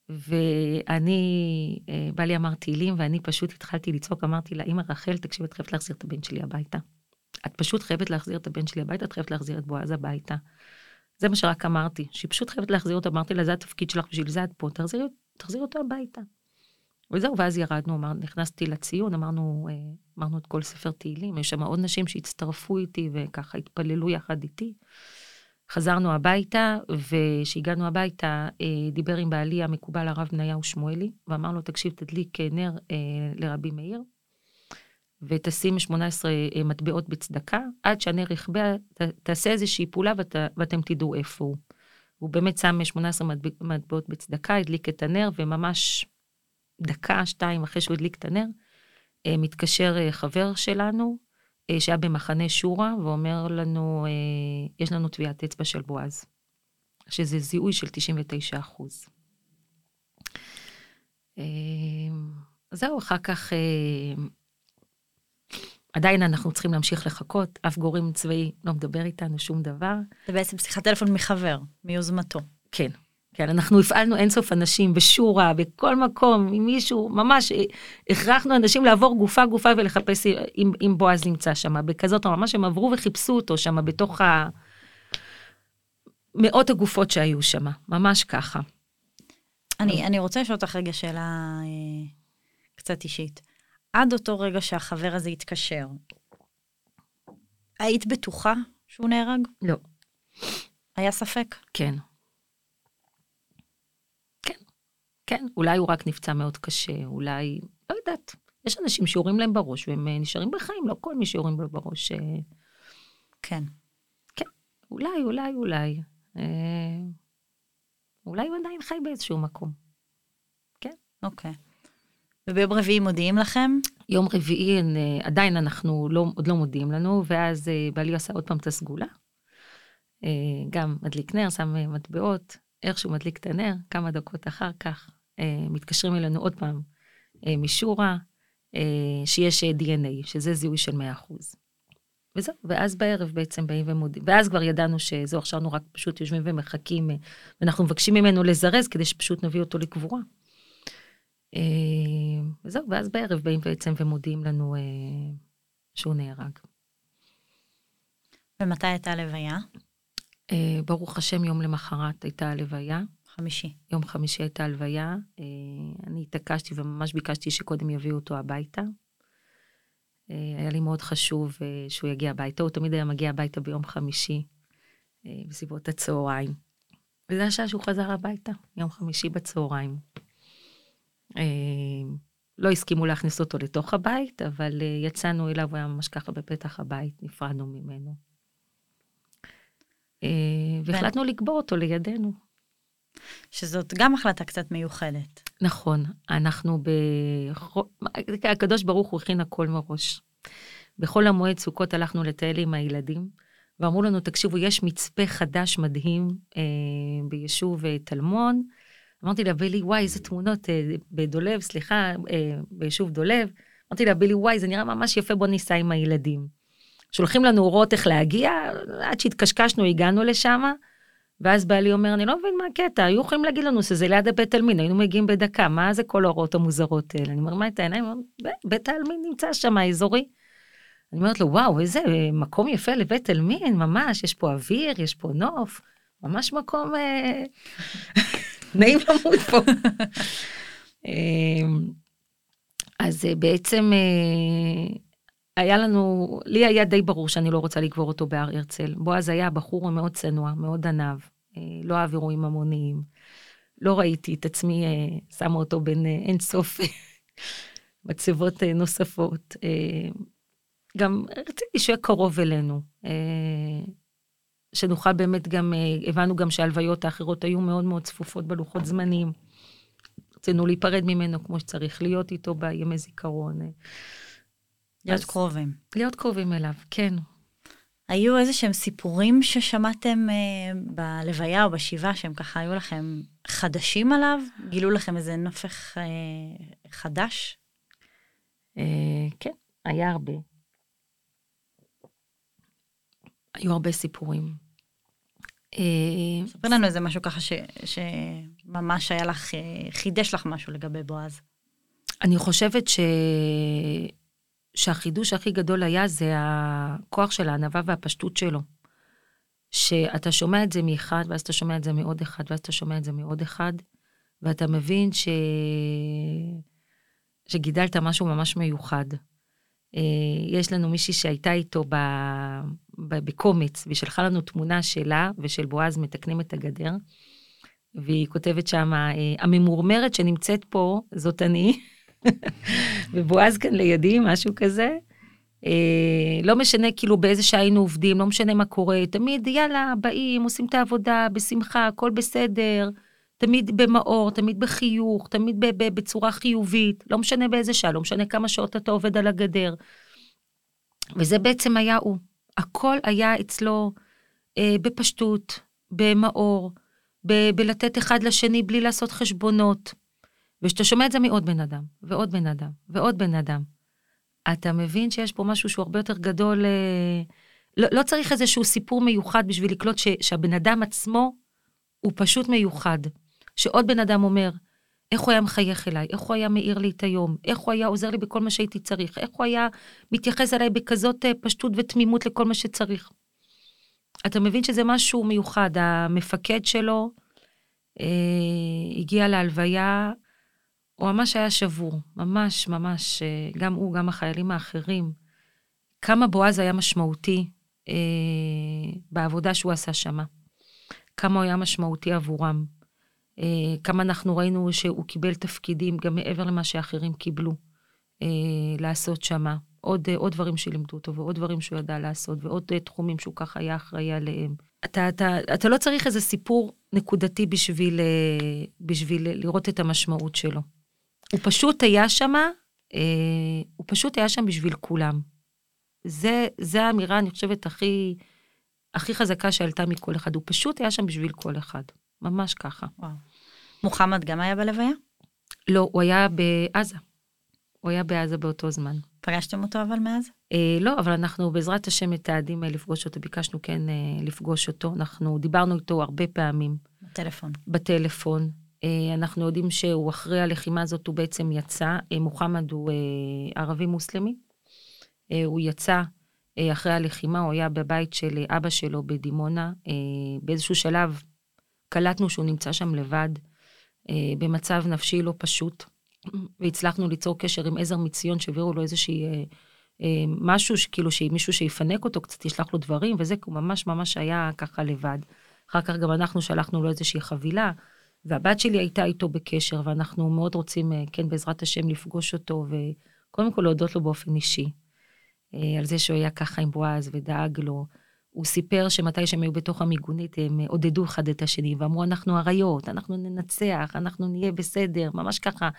ואני, בעלי אמר תהילים, ואני פשוט התחלתי לצעוק, אמרתי לה, אמא רחל, תקשיב, את חייבת להחזיר את הבן שלי הביתה. את פשוט חייבת להחזיר את הבן שלי הביתה, את חייבת להחזיר את בועז הביתה. זה מה שרק אמרתי, שהיא פשוט חייבת להחזיר אותו, אמרתי לה, זה התפקיד שלך, בשביל זה את פה, תחזיר, תחזיר אותו הביתה. וזהו, ואז ירדנו, אמר, נכנסתי לציון, אמרנו, אמרנו את כל ספר תהילים, יש שם עוד נשים שהצטרפו איתי וככה התפללו יחד איתי. חזרנו הביתה, וכשהגענו הביתה, דיבר עם בעלי המקובל הרב בניהו שמואלי, ואמר לו, תקשיב, תדליק נר לרבי מאיר, ותשים 18 מטבעות בצדקה, עד שהנר יכבה, תעשה איזושהי פעולה ואת, ואתם תדעו איפה הוא. הוא באמת שם 18 מטבעות בצדקה, הדליק את הנר, וממש דקה, שתיים אחרי שהוא הדליק את הנר, מתקשר חבר שלנו, שהיה במחנה שורה, ואומר לנו, יש לנו טביעת אצבע של בועז, שזה זיהוי של 99 אחוז. זהו, אחר כך, עדיין אנחנו צריכים להמשיך לחכות, אף גורם צבאי לא מדבר איתנו שום דבר. זה בעצם שיחת טלפון מחבר, מיוזמתו. כן. כן, אנחנו הפעלנו אינסוף אנשים בשורה, בכל מקום, עם מישהו, ממש הכרחנו אנשים לעבור גופה גופה ולחפש אם, אם בועז נמצא שם, בכזאת, ממש הם עברו וחיפשו אותו שם בתוך ה... מאות הגופות שהיו שם, ממש ככה. אני, אני רוצה לשאול אותך רגע שאלה אה, קצת אישית. עד אותו רגע שהחבר הזה התקשר, היית בטוחה שהוא נהרג? לא. היה ספק? כן. כן, כן, אולי הוא רק נפצע מאוד קשה, אולי, לא יודעת. יש אנשים שיורים להם בראש והם אה, נשארים בחיים, לא כל מי שיורים לו בראש. אה, כן. כן, אולי, אולי, אולי. אה, אולי הוא עדיין חי באיזשהו מקום. כן. אוקיי. וביום רביעי מודיעים לכם? יום רביעי אה, עדיין אנחנו לא, עוד לא מודיעים לנו, ואז בעלי עשה עוד פעם את הסגולה. גם מדליק נר, שם מטבעות, איך שהוא מדליק את הנר, כמה דקות אחר כך מתקשרים אלינו עוד פעם אה, משורה, אה, שיש אה, DNA, שזה זיהוי של 100%. וזהו, ואז בערב בעצם באים ומודיעים, ואז כבר ידענו שזהו, עכשיו אנחנו רק פשוט יושבים ומחכים, אה, ואנחנו מבקשים ממנו לזרז כדי שפשוט נביא אותו לקבורה. אה, וזהו, ואז בערב באים בעצם ומודיעים לנו אה, שהוא נהרג. ומתי הייתה הלוויה? אה, ברוך השם, יום למחרת הייתה הלוויה. חמישי. יום חמישי הייתה הלוויה. אה, אני התעקשתי וממש ביקשתי שקודם יביאו אותו הביתה. אה, היה לי מאוד חשוב אה, שהוא יגיע הביתה, הוא תמיד היה מגיע הביתה ביום חמישי, בסביבות הצהריים. וזה השעה שהוא חזר הביתה, יום חמישי בצהריים. לא הסכימו להכניס אותו לתוך הבית, אבל יצאנו אליו, הוא היה ממש ככה בפתח הבית, נפרדנו ממנו. והחלטנו לקבור אותו לידינו. שזאת גם החלטה קצת מיוחדת. נכון, אנחנו ב... הקדוש ברוך הוא הכין הכל מראש. בחול המועד סוכות הלכנו לטייל עם הילדים, ואמרו לנו, תקשיבו, יש מצפה חדש מדהים אה, ביישוב אה, טלמון. אמרתי לה, בילי, וואי, איזה תמונות אה, בדולב, סליחה, אה, ביישוב דולב. אמרתי לה, בילי, וואי, זה נראה ממש יפה, בוא ניסע עם הילדים. שולחים לנו אורות איך להגיע, עד שהתקשקשנו, הגענו לשם, ואז בעלי אומר, אני לא מבין מה הקטע, היו יכולים להגיד לנו שזה ליד הבית עלמין, היינו מגיעים בדקה, מה זה כל ההוראות המוזרות האלה? אני אומר, מה את העיניים? בית העלמין נמצא שם, האזורי. אני אומרת לו, וואו, איזה מקום יפה לבית עלמין, ממש, יש פה אוויר, יש פה נוף, ממש מקום אה... נעים למות פה. אמ, אז אה, בעצם אה, היה לנו, לי היה די ברור שאני לא רוצה לקבור אותו בהר הרצל. בועז היה בחור מאוד צנוע, מאוד עניו, אה, לא אהב אירועים המוניים. לא ראיתי את עצמי שמה אותו בין אין סוף מצבות נוספות. גם רציתי שיהיה קרוב אלינו, שנוכל באמת גם, הבנו גם שההלוויות האחרות היו מאוד מאוד צפופות בלוחות זמנים. רצינו להיפרד ממנו כמו שצריך, להיות איתו בימי זיכרון. להיות קרובים. להיות קרובים אליו, כן. היו איזה שהם סיפורים ששמעתם אה, בלוויה או בשבעה שהם ככה היו לכם חדשים עליו? גילו לכם איזה נופך אה, חדש? אה, כן, היה הרבה. היו הרבה סיפורים. אה, ספר לנו איזה משהו ככה ש, שממש היה לך, אה, חידש לך משהו לגבי בועז. אני חושבת ש... שהחידוש הכי גדול היה זה הכוח של הענווה והפשטות שלו. שאתה שומע את זה מאחד, ואז אתה שומע את זה מעוד אחד, ואז אתה שומע את זה מעוד אחד, ואתה מבין ש... שגידלת משהו ממש מיוחד. אה, יש לנו מישהי שהייתה איתו ב... ב... בקומץ, והיא שלחה לנו תמונה שלה ושל בועז מתקנים את הגדר, והיא כותבת שם, אה, הממורמרת שנמצאת פה, זאת אני. ובועז כאן לידי, משהו כזה. אה, לא משנה כאילו באיזה שעה היינו עובדים, לא משנה מה קורה, תמיד יאללה, באים, עושים את העבודה בשמחה, הכל בסדר, תמיד במאור, תמיד בחיוך, תמיד בצורה חיובית, לא משנה באיזה שעה, לא משנה כמה שעות אתה עובד על הגדר. וזה בעצם היה הוא. הכל היה אצלו אה, בפשטות, במאור, ב- בלתת אחד לשני בלי לעשות חשבונות. וכשאתה שומע את זה מעוד בן אדם, ועוד בן אדם, ועוד בן אדם, אתה מבין שיש פה משהו שהוא הרבה יותר גדול, אה, לא, לא צריך איזשהו סיפור מיוחד בשביל לקלוט ש, שהבן אדם עצמו הוא פשוט מיוחד. שעוד בן אדם אומר, איך הוא היה מחייך אליי, איך הוא היה מאיר לי את היום, איך הוא היה עוזר לי בכל מה שהייתי צריך, איך הוא היה מתייחס אליי בכזאת אה, פשטות ותמימות לכל מה שצריך. אתה מבין שזה משהו מיוחד, המפקד שלו אה, הגיע להלוויה, הוא ממש היה שבור, ממש ממש, אה, גם הוא, גם החיילים האחרים. כמה בועז היה משמעותי אה, בעבודה שהוא עשה שמה. כמה הוא היה משמעותי עבורם. אה, כמה אנחנו ראינו שהוא קיבל תפקידים גם מעבר למה שאחרים קיבלו אה, לעשות שמה. עוד, אה, עוד דברים שלימדו אותו, ועוד דברים שהוא ידע לעשות, ועוד אה, תחומים שהוא ככה היה אחראי עליהם. אתה, אתה, אתה לא צריך איזה סיפור נקודתי בשביל, אה, בשביל לראות את המשמעות שלו. הוא פשוט היה שם, אה, הוא פשוט היה שם בשביל כולם. זה, זה האמירה, אני חושבת, הכי, הכי חזקה שעלתה מכל אחד. הוא פשוט היה שם בשביל כל אחד. ממש ככה. וואו. מוחמד גם היה בלוויה? לא, הוא היה בעזה. הוא היה בעזה באותו זמן. פגשתם אותו אבל מאז? אה, לא, אבל אנחנו בעזרת השם מתעדים לפגוש אותו, ביקשנו כן אה, לפגוש אותו. אנחנו דיברנו איתו הרבה פעמים. בטלפון. בטלפון. אה, אנחנו יודעים שהוא אחרי הלחימה הזאת, הוא בעצם יצא. אה, מוחמד הוא אה, ערבי מוסלמי. הוא יצא אחרי הלחימה, הוא היה בבית של אבא שלו בדימונה. באיזשהו שלב קלטנו שהוא נמצא שם לבד, במצב נפשי לא פשוט, והצלחנו ליצור קשר עם עזר מציון, שהעבירו לו איזושהי... משהו שכאילו שמישהו שיפנק אותו קצת ישלח לו דברים וזה כי הוא ממש ממש היה ככה לבד. אחר כך גם אנחנו שלחנו לו איזושהי חבילה והבת שלי הייתה איתו בקשר ואנחנו מאוד רוצים אה, כן בעזרת השם לפגוש אותו וקודם כל להודות לו באופן אישי. אה, על זה שהוא היה ככה עם בועז ודאג לו. הוא סיפר שמתי שהם היו בתוך המיגונית הם עודדו אחד את השני ואמרו אנחנו אריות, אנחנו ננצח, אנחנו נהיה בסדר, ממש ככה,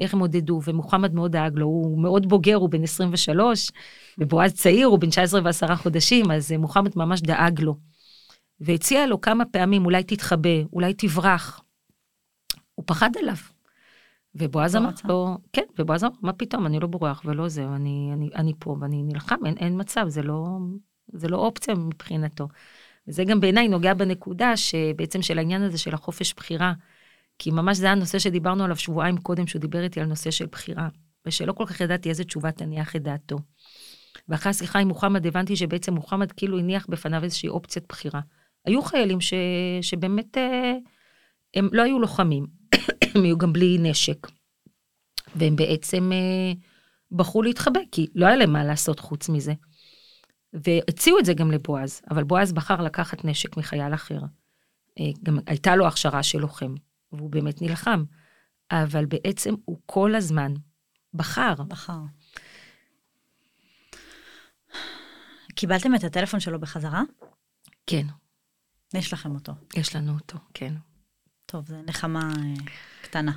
איך הם עודדו, ומוחמד מאוד דאג לו, הוא מאוד בוגר, הוא בן 23, ובועז צעיר, הוא בן 19 ועשרה חודשים, אז אה, מוחמד ממש דאג לו. והציע לו כמה פעמים, אולי תתחבא, אולי תברח. הוא פחד עליו. ובועז לא אמר. לו, כן, ובועז אמר, מה פתאום, אני לא בורח ולא זה, אני, אני, אני פה ואני נלחם, אין, אין מצב, זה לא, זה לא אופציה מבחינתו. וזה גם בעיניי נוגע בנקודה שבעצם של העניין הזה של החופש בחירה, כי ממש זה הנושא שדיברנו עליו שבועיים קודם, שהוא דיבר איתי על נושא של בחירה, ושלא כל כך ידעתי איזה תשובה תניח את דעתו. ואחרי השיחה עם מוחמד הבנתי שבעצם מוחמד כאילו הניח בפניו איזושהי אופציית בחירה. היו חיילים ש... שבאמת אה, הם לא היו לוחמים, הם היו גם בלי נשק. והם בעצם אה, בחרו להתחבא, כי לא היה להם מה לעשות חוץ מזה. והציעו את זה גם לבועז, אבל בועז בחר לקחת נשק מחייל אחר. אה, גם הייתה לו הכשרה של לוחם, והוא באמת נלחם. אבל בעצם הוא כל הזמן בחר. בחר. קיבלתם את הטלפון שלו בחזרה? כן, יש לכם אותו. יש לנו אותו, כן. טוב, זה נחמה אה, קטנה.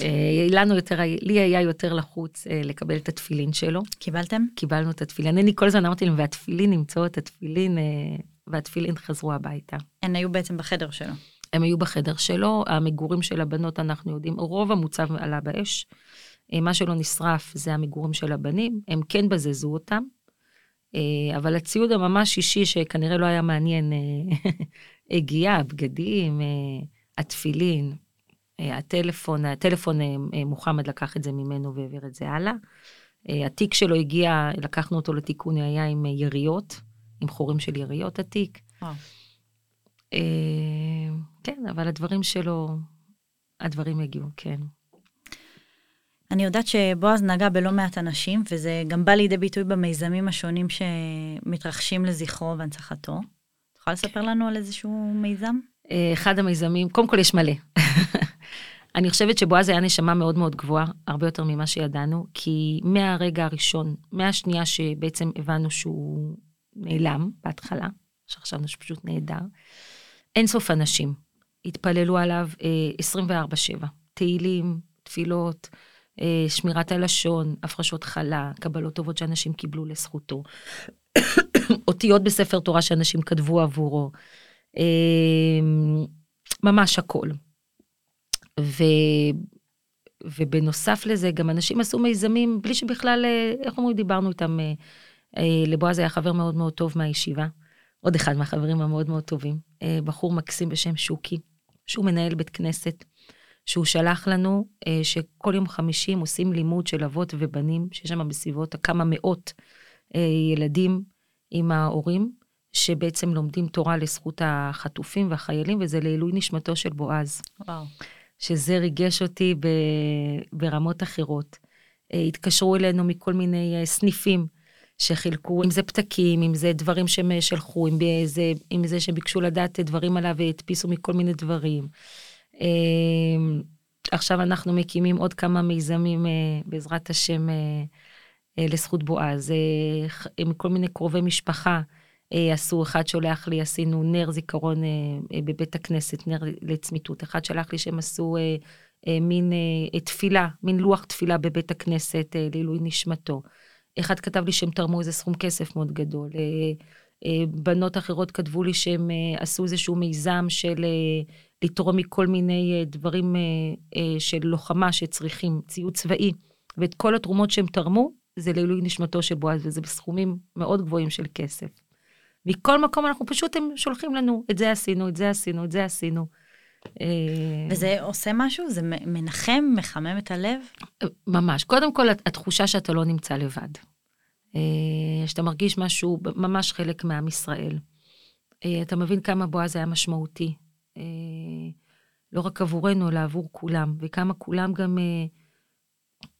אה, לנו יותר, לי היה יותר לחוץ אה, לקבל את התפילין שלו. קיבלתם? קיבלנו את התפילין. אני כל הזמן אמרתי להם, והתפילין נמצאו את התפילין, והתפילין חזרו הביתה. הן היו בעצם בחדר שלו. הם היו בחדר שלו, המגורים של הבנות אנחנו יודעים, רוב המוצב עלה באש. מה שלא נשרף זה המגורים של הבנים, הם כן בזזו אותם. אבל הציוד הממש אישי שכנראה לא היה מעניין, הגיע, הבגדים, התפילין, אה, הטלפון, הטלפון אה, אה, מוחמד לקח את זה ממנו והעביר את זה הלאה. אה, התיק שלו הגיע, לקחנו אותו לתיקון, היה עם יריות, עם חורים של יריות התיק. וואו. כן, אבל הדברים שלו, הדברים הגיעו, כן. אני יודעת שבועז נגע בלא מעט אנשים, וזה גם בא לידי ביטוי במיזמים השונים שמתרחשים לזכרו והנצחתו. את יכולה לספר לנו על איזשהו מיזם? אה, אחד המיזמים, קודם כל יש מלא. אני חושבת שבועז היה נשמה מאוד מאוד גבוהה, הרבה יותר ממה שידענו, כי מהרגע הראשון, מהשנייה שבעצם הבנו שהוא נעלם בהתחלה, שחשבנו שפשוט נהדר, אין סוף אנשים. התפללו עליו אה, 24-7, תהילים, תפילות, אה, שמירת הלשון, הפרשות חלה, קבלות טובות שאנשים קיבלו לזכותו, אותיות בספר תורה שאנשים כתבו עבורו, ממש הכל. ו... ובנוסף לזה, גם אנשים עשו מיזמים בלי שבכלל, אה, איך אומרים, דיברנו איתם. אה, אה, לבועז היה חבר מאוד מאוד טוב מהישיבה, עוד אחד מהחברים המאוד מאוד טובים, בחור מקסים בשם שוקי, שהוא מנהל בית כנסת, שהוא שלח לנו שכל יום חמישי הם עושים לימוד של אבות ובנים, שיש שם בסביבות כמה מאות ילדים עם ההורים, שבעצם לומדים תורה לזכות החטופים והחיילים, וזה לעילוי נשמתו של בועז. וואו. שזה ריגש אותי ב- ברמות אחרות. אה, התקשרו אלינו מכל מיני אה, סניפים שחילקו, אם זה פתקים, אם זה דברים שהם שלחו, אם, זה, אם זה שביקשו לדעת דברים עליו והדפיסו מכל מיני דברים. עכשיו אנחנו מקימים עוד כמה מיזמים, אה, בעזרת השם, אה, אה, לזכות בועז. עם כל מיני קרובי משפחה עשו, אחד שולח לי, עשינו נר זיכרון בבית הכנסת, נר לצמיתות. אחד שלח לי שהם עשו מין תפילה, מין לוח תפילה בבית הכנסת לעילוי נשמתו. אחד כתב לי שהם תרמו איזה סכום כסף מאוד גדול. בנות אחרות כתבו לי שהם עשו איזשהו מיזם של לתרום מכל מיני אה, דברים אה, אה, של לוחמה שצריכים, ציוד צבאי, ואת כל התרומות שהם תרמו, זה לעילוי נשמתו של בועז, וזה בסכומים מאוד גבוהים של כסף. מכל מקום אנחנו פשוט, הם שולחים לנו, את זה עשינו, את זה עשינו, את זה עשינו. וזה עושה משהו? זה מנחם, מחמם את הלב? ממש. קודם כל, התחושה שאתה לא נמצא לבד. שאתה מרגיש משהו, ממש חלק מעם ישראל. אתה מבין כמה בועז היה משמעותי. אה, לא רק עבורנו, אלא עבור כולם, וכמה כולם גם אה,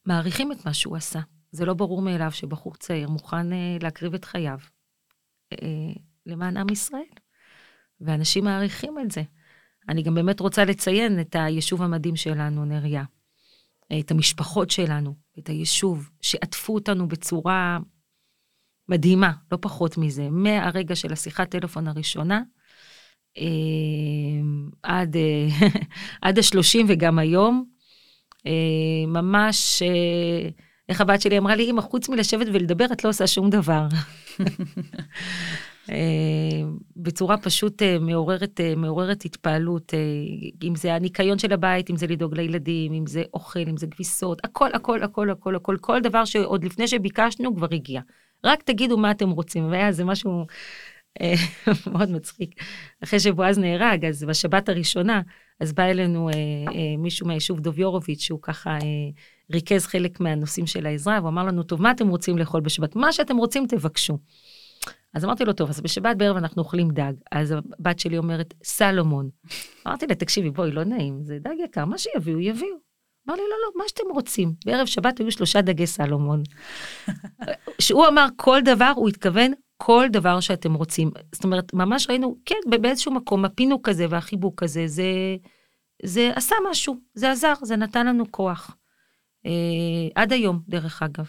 מעריכים את מה שהוא עשה. זה לא ברור מאליו שבחור צעיר מוכן אה, להקריב את חייו אה, למען עם ישראל, ואנשים מעריכים את זה. אני גם באמת רוצה לציין את היישוב המדהים שלנו, נריה. את המשפחות שלנו, את היישוב, שעטפו אותנו בצורה מדהימה, לא פחות מזה. מהרגע של השיחת טלפון הראשונה, אה, עד, אה, עד השלושים וגם היום. אה, ממש, איך הבת שלי אמרה לי, אמא, חוץ מלשבת ולדבר, את לא עושה שום דבר. בצורה פשוט מעוררת, מעוררת התפעלות, אם זה הניקיון של הבית, אם זה לדאוג לילדים, אם זה אוכל, אם זה כביסות, הכל, הכל, הכל, הכל, הכל, כל דבר שעוד לפני שביקשנו כבר הגיע. רק תגידו מה אתם רוצים, והיה זה משהו אה, מאוד מצחיק. אחרי שבועז נהרג, אז בשבת הראשונה, אז בא אלינו אה, אה, מישהו מהיישוב דוביורוביץ', שהוא ככה אה, ריכז חלק מהנושאים של העזרה, והוא אמר לנו, טוב, מה אתם רוצים לאכול בשבת? מה שאתם רוצים, תבקשו. אז אמרתי לו, טוב, אז בשבת בערב אנחנו אוכלים דג. אז הבת שלי אומרת, סלומון. אמרתי לה, תקשיבי, בואי, לא נעים, זה דג יקר, מה שיביאו, יביאו. אמר לי, לא, לא, מה שאתם רוצים. בערב שבת היו שלושה דגי סלומון. כשהוא אמר כל דבר, הוא התכוון כל דבר שאתם רוצים. זאת אומרת, ממש ראינו, כן, באיזשהו מקום, הפינוק הזה והחיבוק הזה, זה, זה עשה משהו, זה עזר, זה נתן לנו כוח. אה, עד היום, דרך אגב,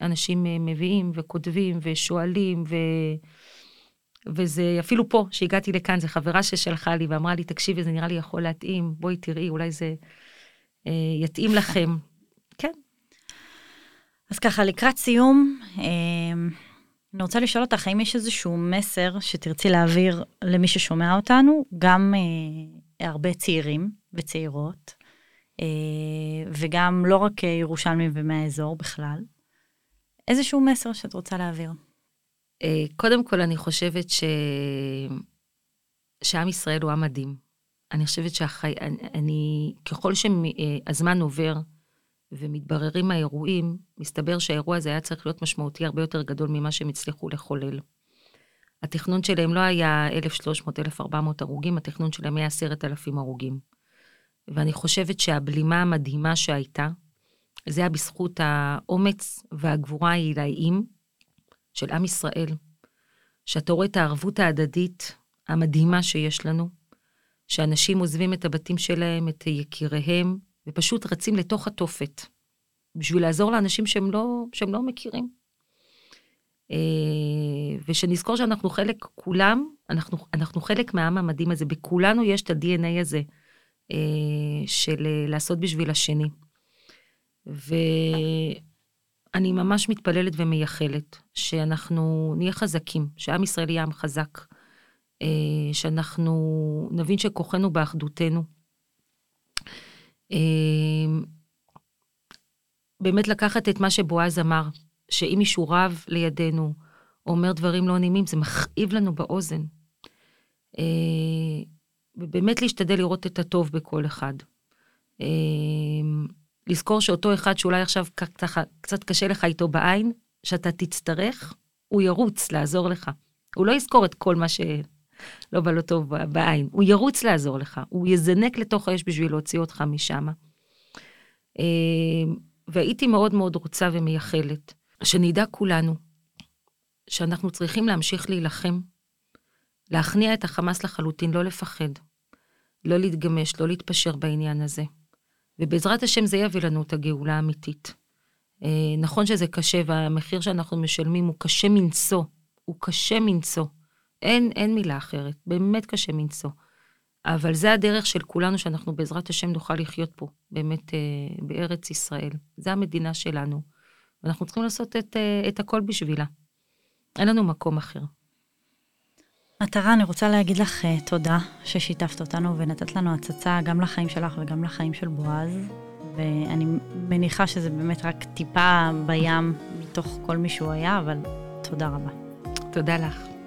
אנשים אה, מביאים וכותבים ושואלים, ו... וזה אפילו פה, שהגעתי לכאן, זו חברה ששלחה לי ואמרה לי, תקשיבי, זה נראה לי יכול להתאים, בואי תראי, אולי זה אה, יתאים לכם. כן. אז ככה, לקראת סיום, אה, אני רוצה לשאול אותך, האם יש איזשהו מסר שתרצי להעביר למי ששומע אותנו, גם אה, הרבה צעירים וצעירות, וגם לא רק ירושלמים ומהאזור בכלל, איזשהו מסר שאת רוצה להעביר? אה, קודם כל, אני חושבת ש... שעם ישראל הוא עם מדהים. אני חושבת שהחי... אני ככל שהזמן עובר, ומתבררים האירועים, מסתבר שהאירוע הזה היה צריך להיות משמעותי הרבה יותר גדול ממה שהם הצליחו לחולל. התכנון שלהם לא היה 1,300-1,400 הרוגים, התכנון שלהם היה 10,000 הרוגים. ואני חושבת שהבלימה המדהימה שהייתה, זה היה בזכות האומץ והגבורה העילאיים של עם ישראל. שאתה רואה את הערבות ההדדית המדהימה שיש לנו, שאנשים עוזבים את הבתים שלהם, את יקיריהם, ופשוט רצים לתוך התופת, בשביל לעזור לאנשים שהם לא, שהם לא מכירים. אה, ושנזכור שאנחנו חלק, כולם, אנחנו, אנחנו חלק מהעם המדהים הזה, בכולנו יש את ה-DNA הזה של אה, לעשות בשביל השני. ואני ממש מתפללת ומייחלת שאנחנו נהיה חזקים, שעם ישראל יהיה עם חזק, שאנחנו נבין שכוחנו באחדותנו. אמ, באמת לקחת את מה שבועז אמר, שאם מישהו רב לידינו, או אומר דברים לא נעימים, זה מכאיב לנו באוזן. ובאמת להשתדל לראות את הטוב בכל אחד. אמ, לזכור שאותו אחד שאולי עכשיו קצת, קשה לך איתו בעין, שאתה תצטרך, הוא ירוץ לעזור לך. הוא לא יזכור את כל מה ש... לא בא לו טוב בעין, הוא ירוץ לעזור לך, הוא יזנק לתוך האש בשביל להוציא אותך משם. אמ, והייתי מאוד מאוד רוצה ומייחלת, שנדע כולנו שאנחנו צריכים להמשיך להילחם, להכניע את החמאס לחלוטין, לא לפחד, לא להתגמש, לא להתפשר בעניין הזה. ובעזרת השם זה יביא לנו את הגאולה האמיתית. אה, נכון שזה קשה והמחיר שאנחנו משלמים הוא קשה מנשוא, הוא קשה מנשוא. אין, אין מילה אחרת, באמת קשה מנשוא. אבל זה הדרך של כולנו שאנחנו בעזרת השם נוכל לחיות פה, באמת אה, בארץ ישראל. זה המדינה שלנו. ואנחנו צריכים לעשות את, אה, את הכל בשבילה. אין לנו מקום אחר. מטרה, אני רוצה להגיד לך uh, תודה ששיתפת אותנו ונתת לנו הצצה גם לחיים שלך וגם לחיים של בועז, ואני מניחה שזה באמת רק טיפה בים מתוך כל מי שהוא היה, אבל תודה רבה. תודה לך.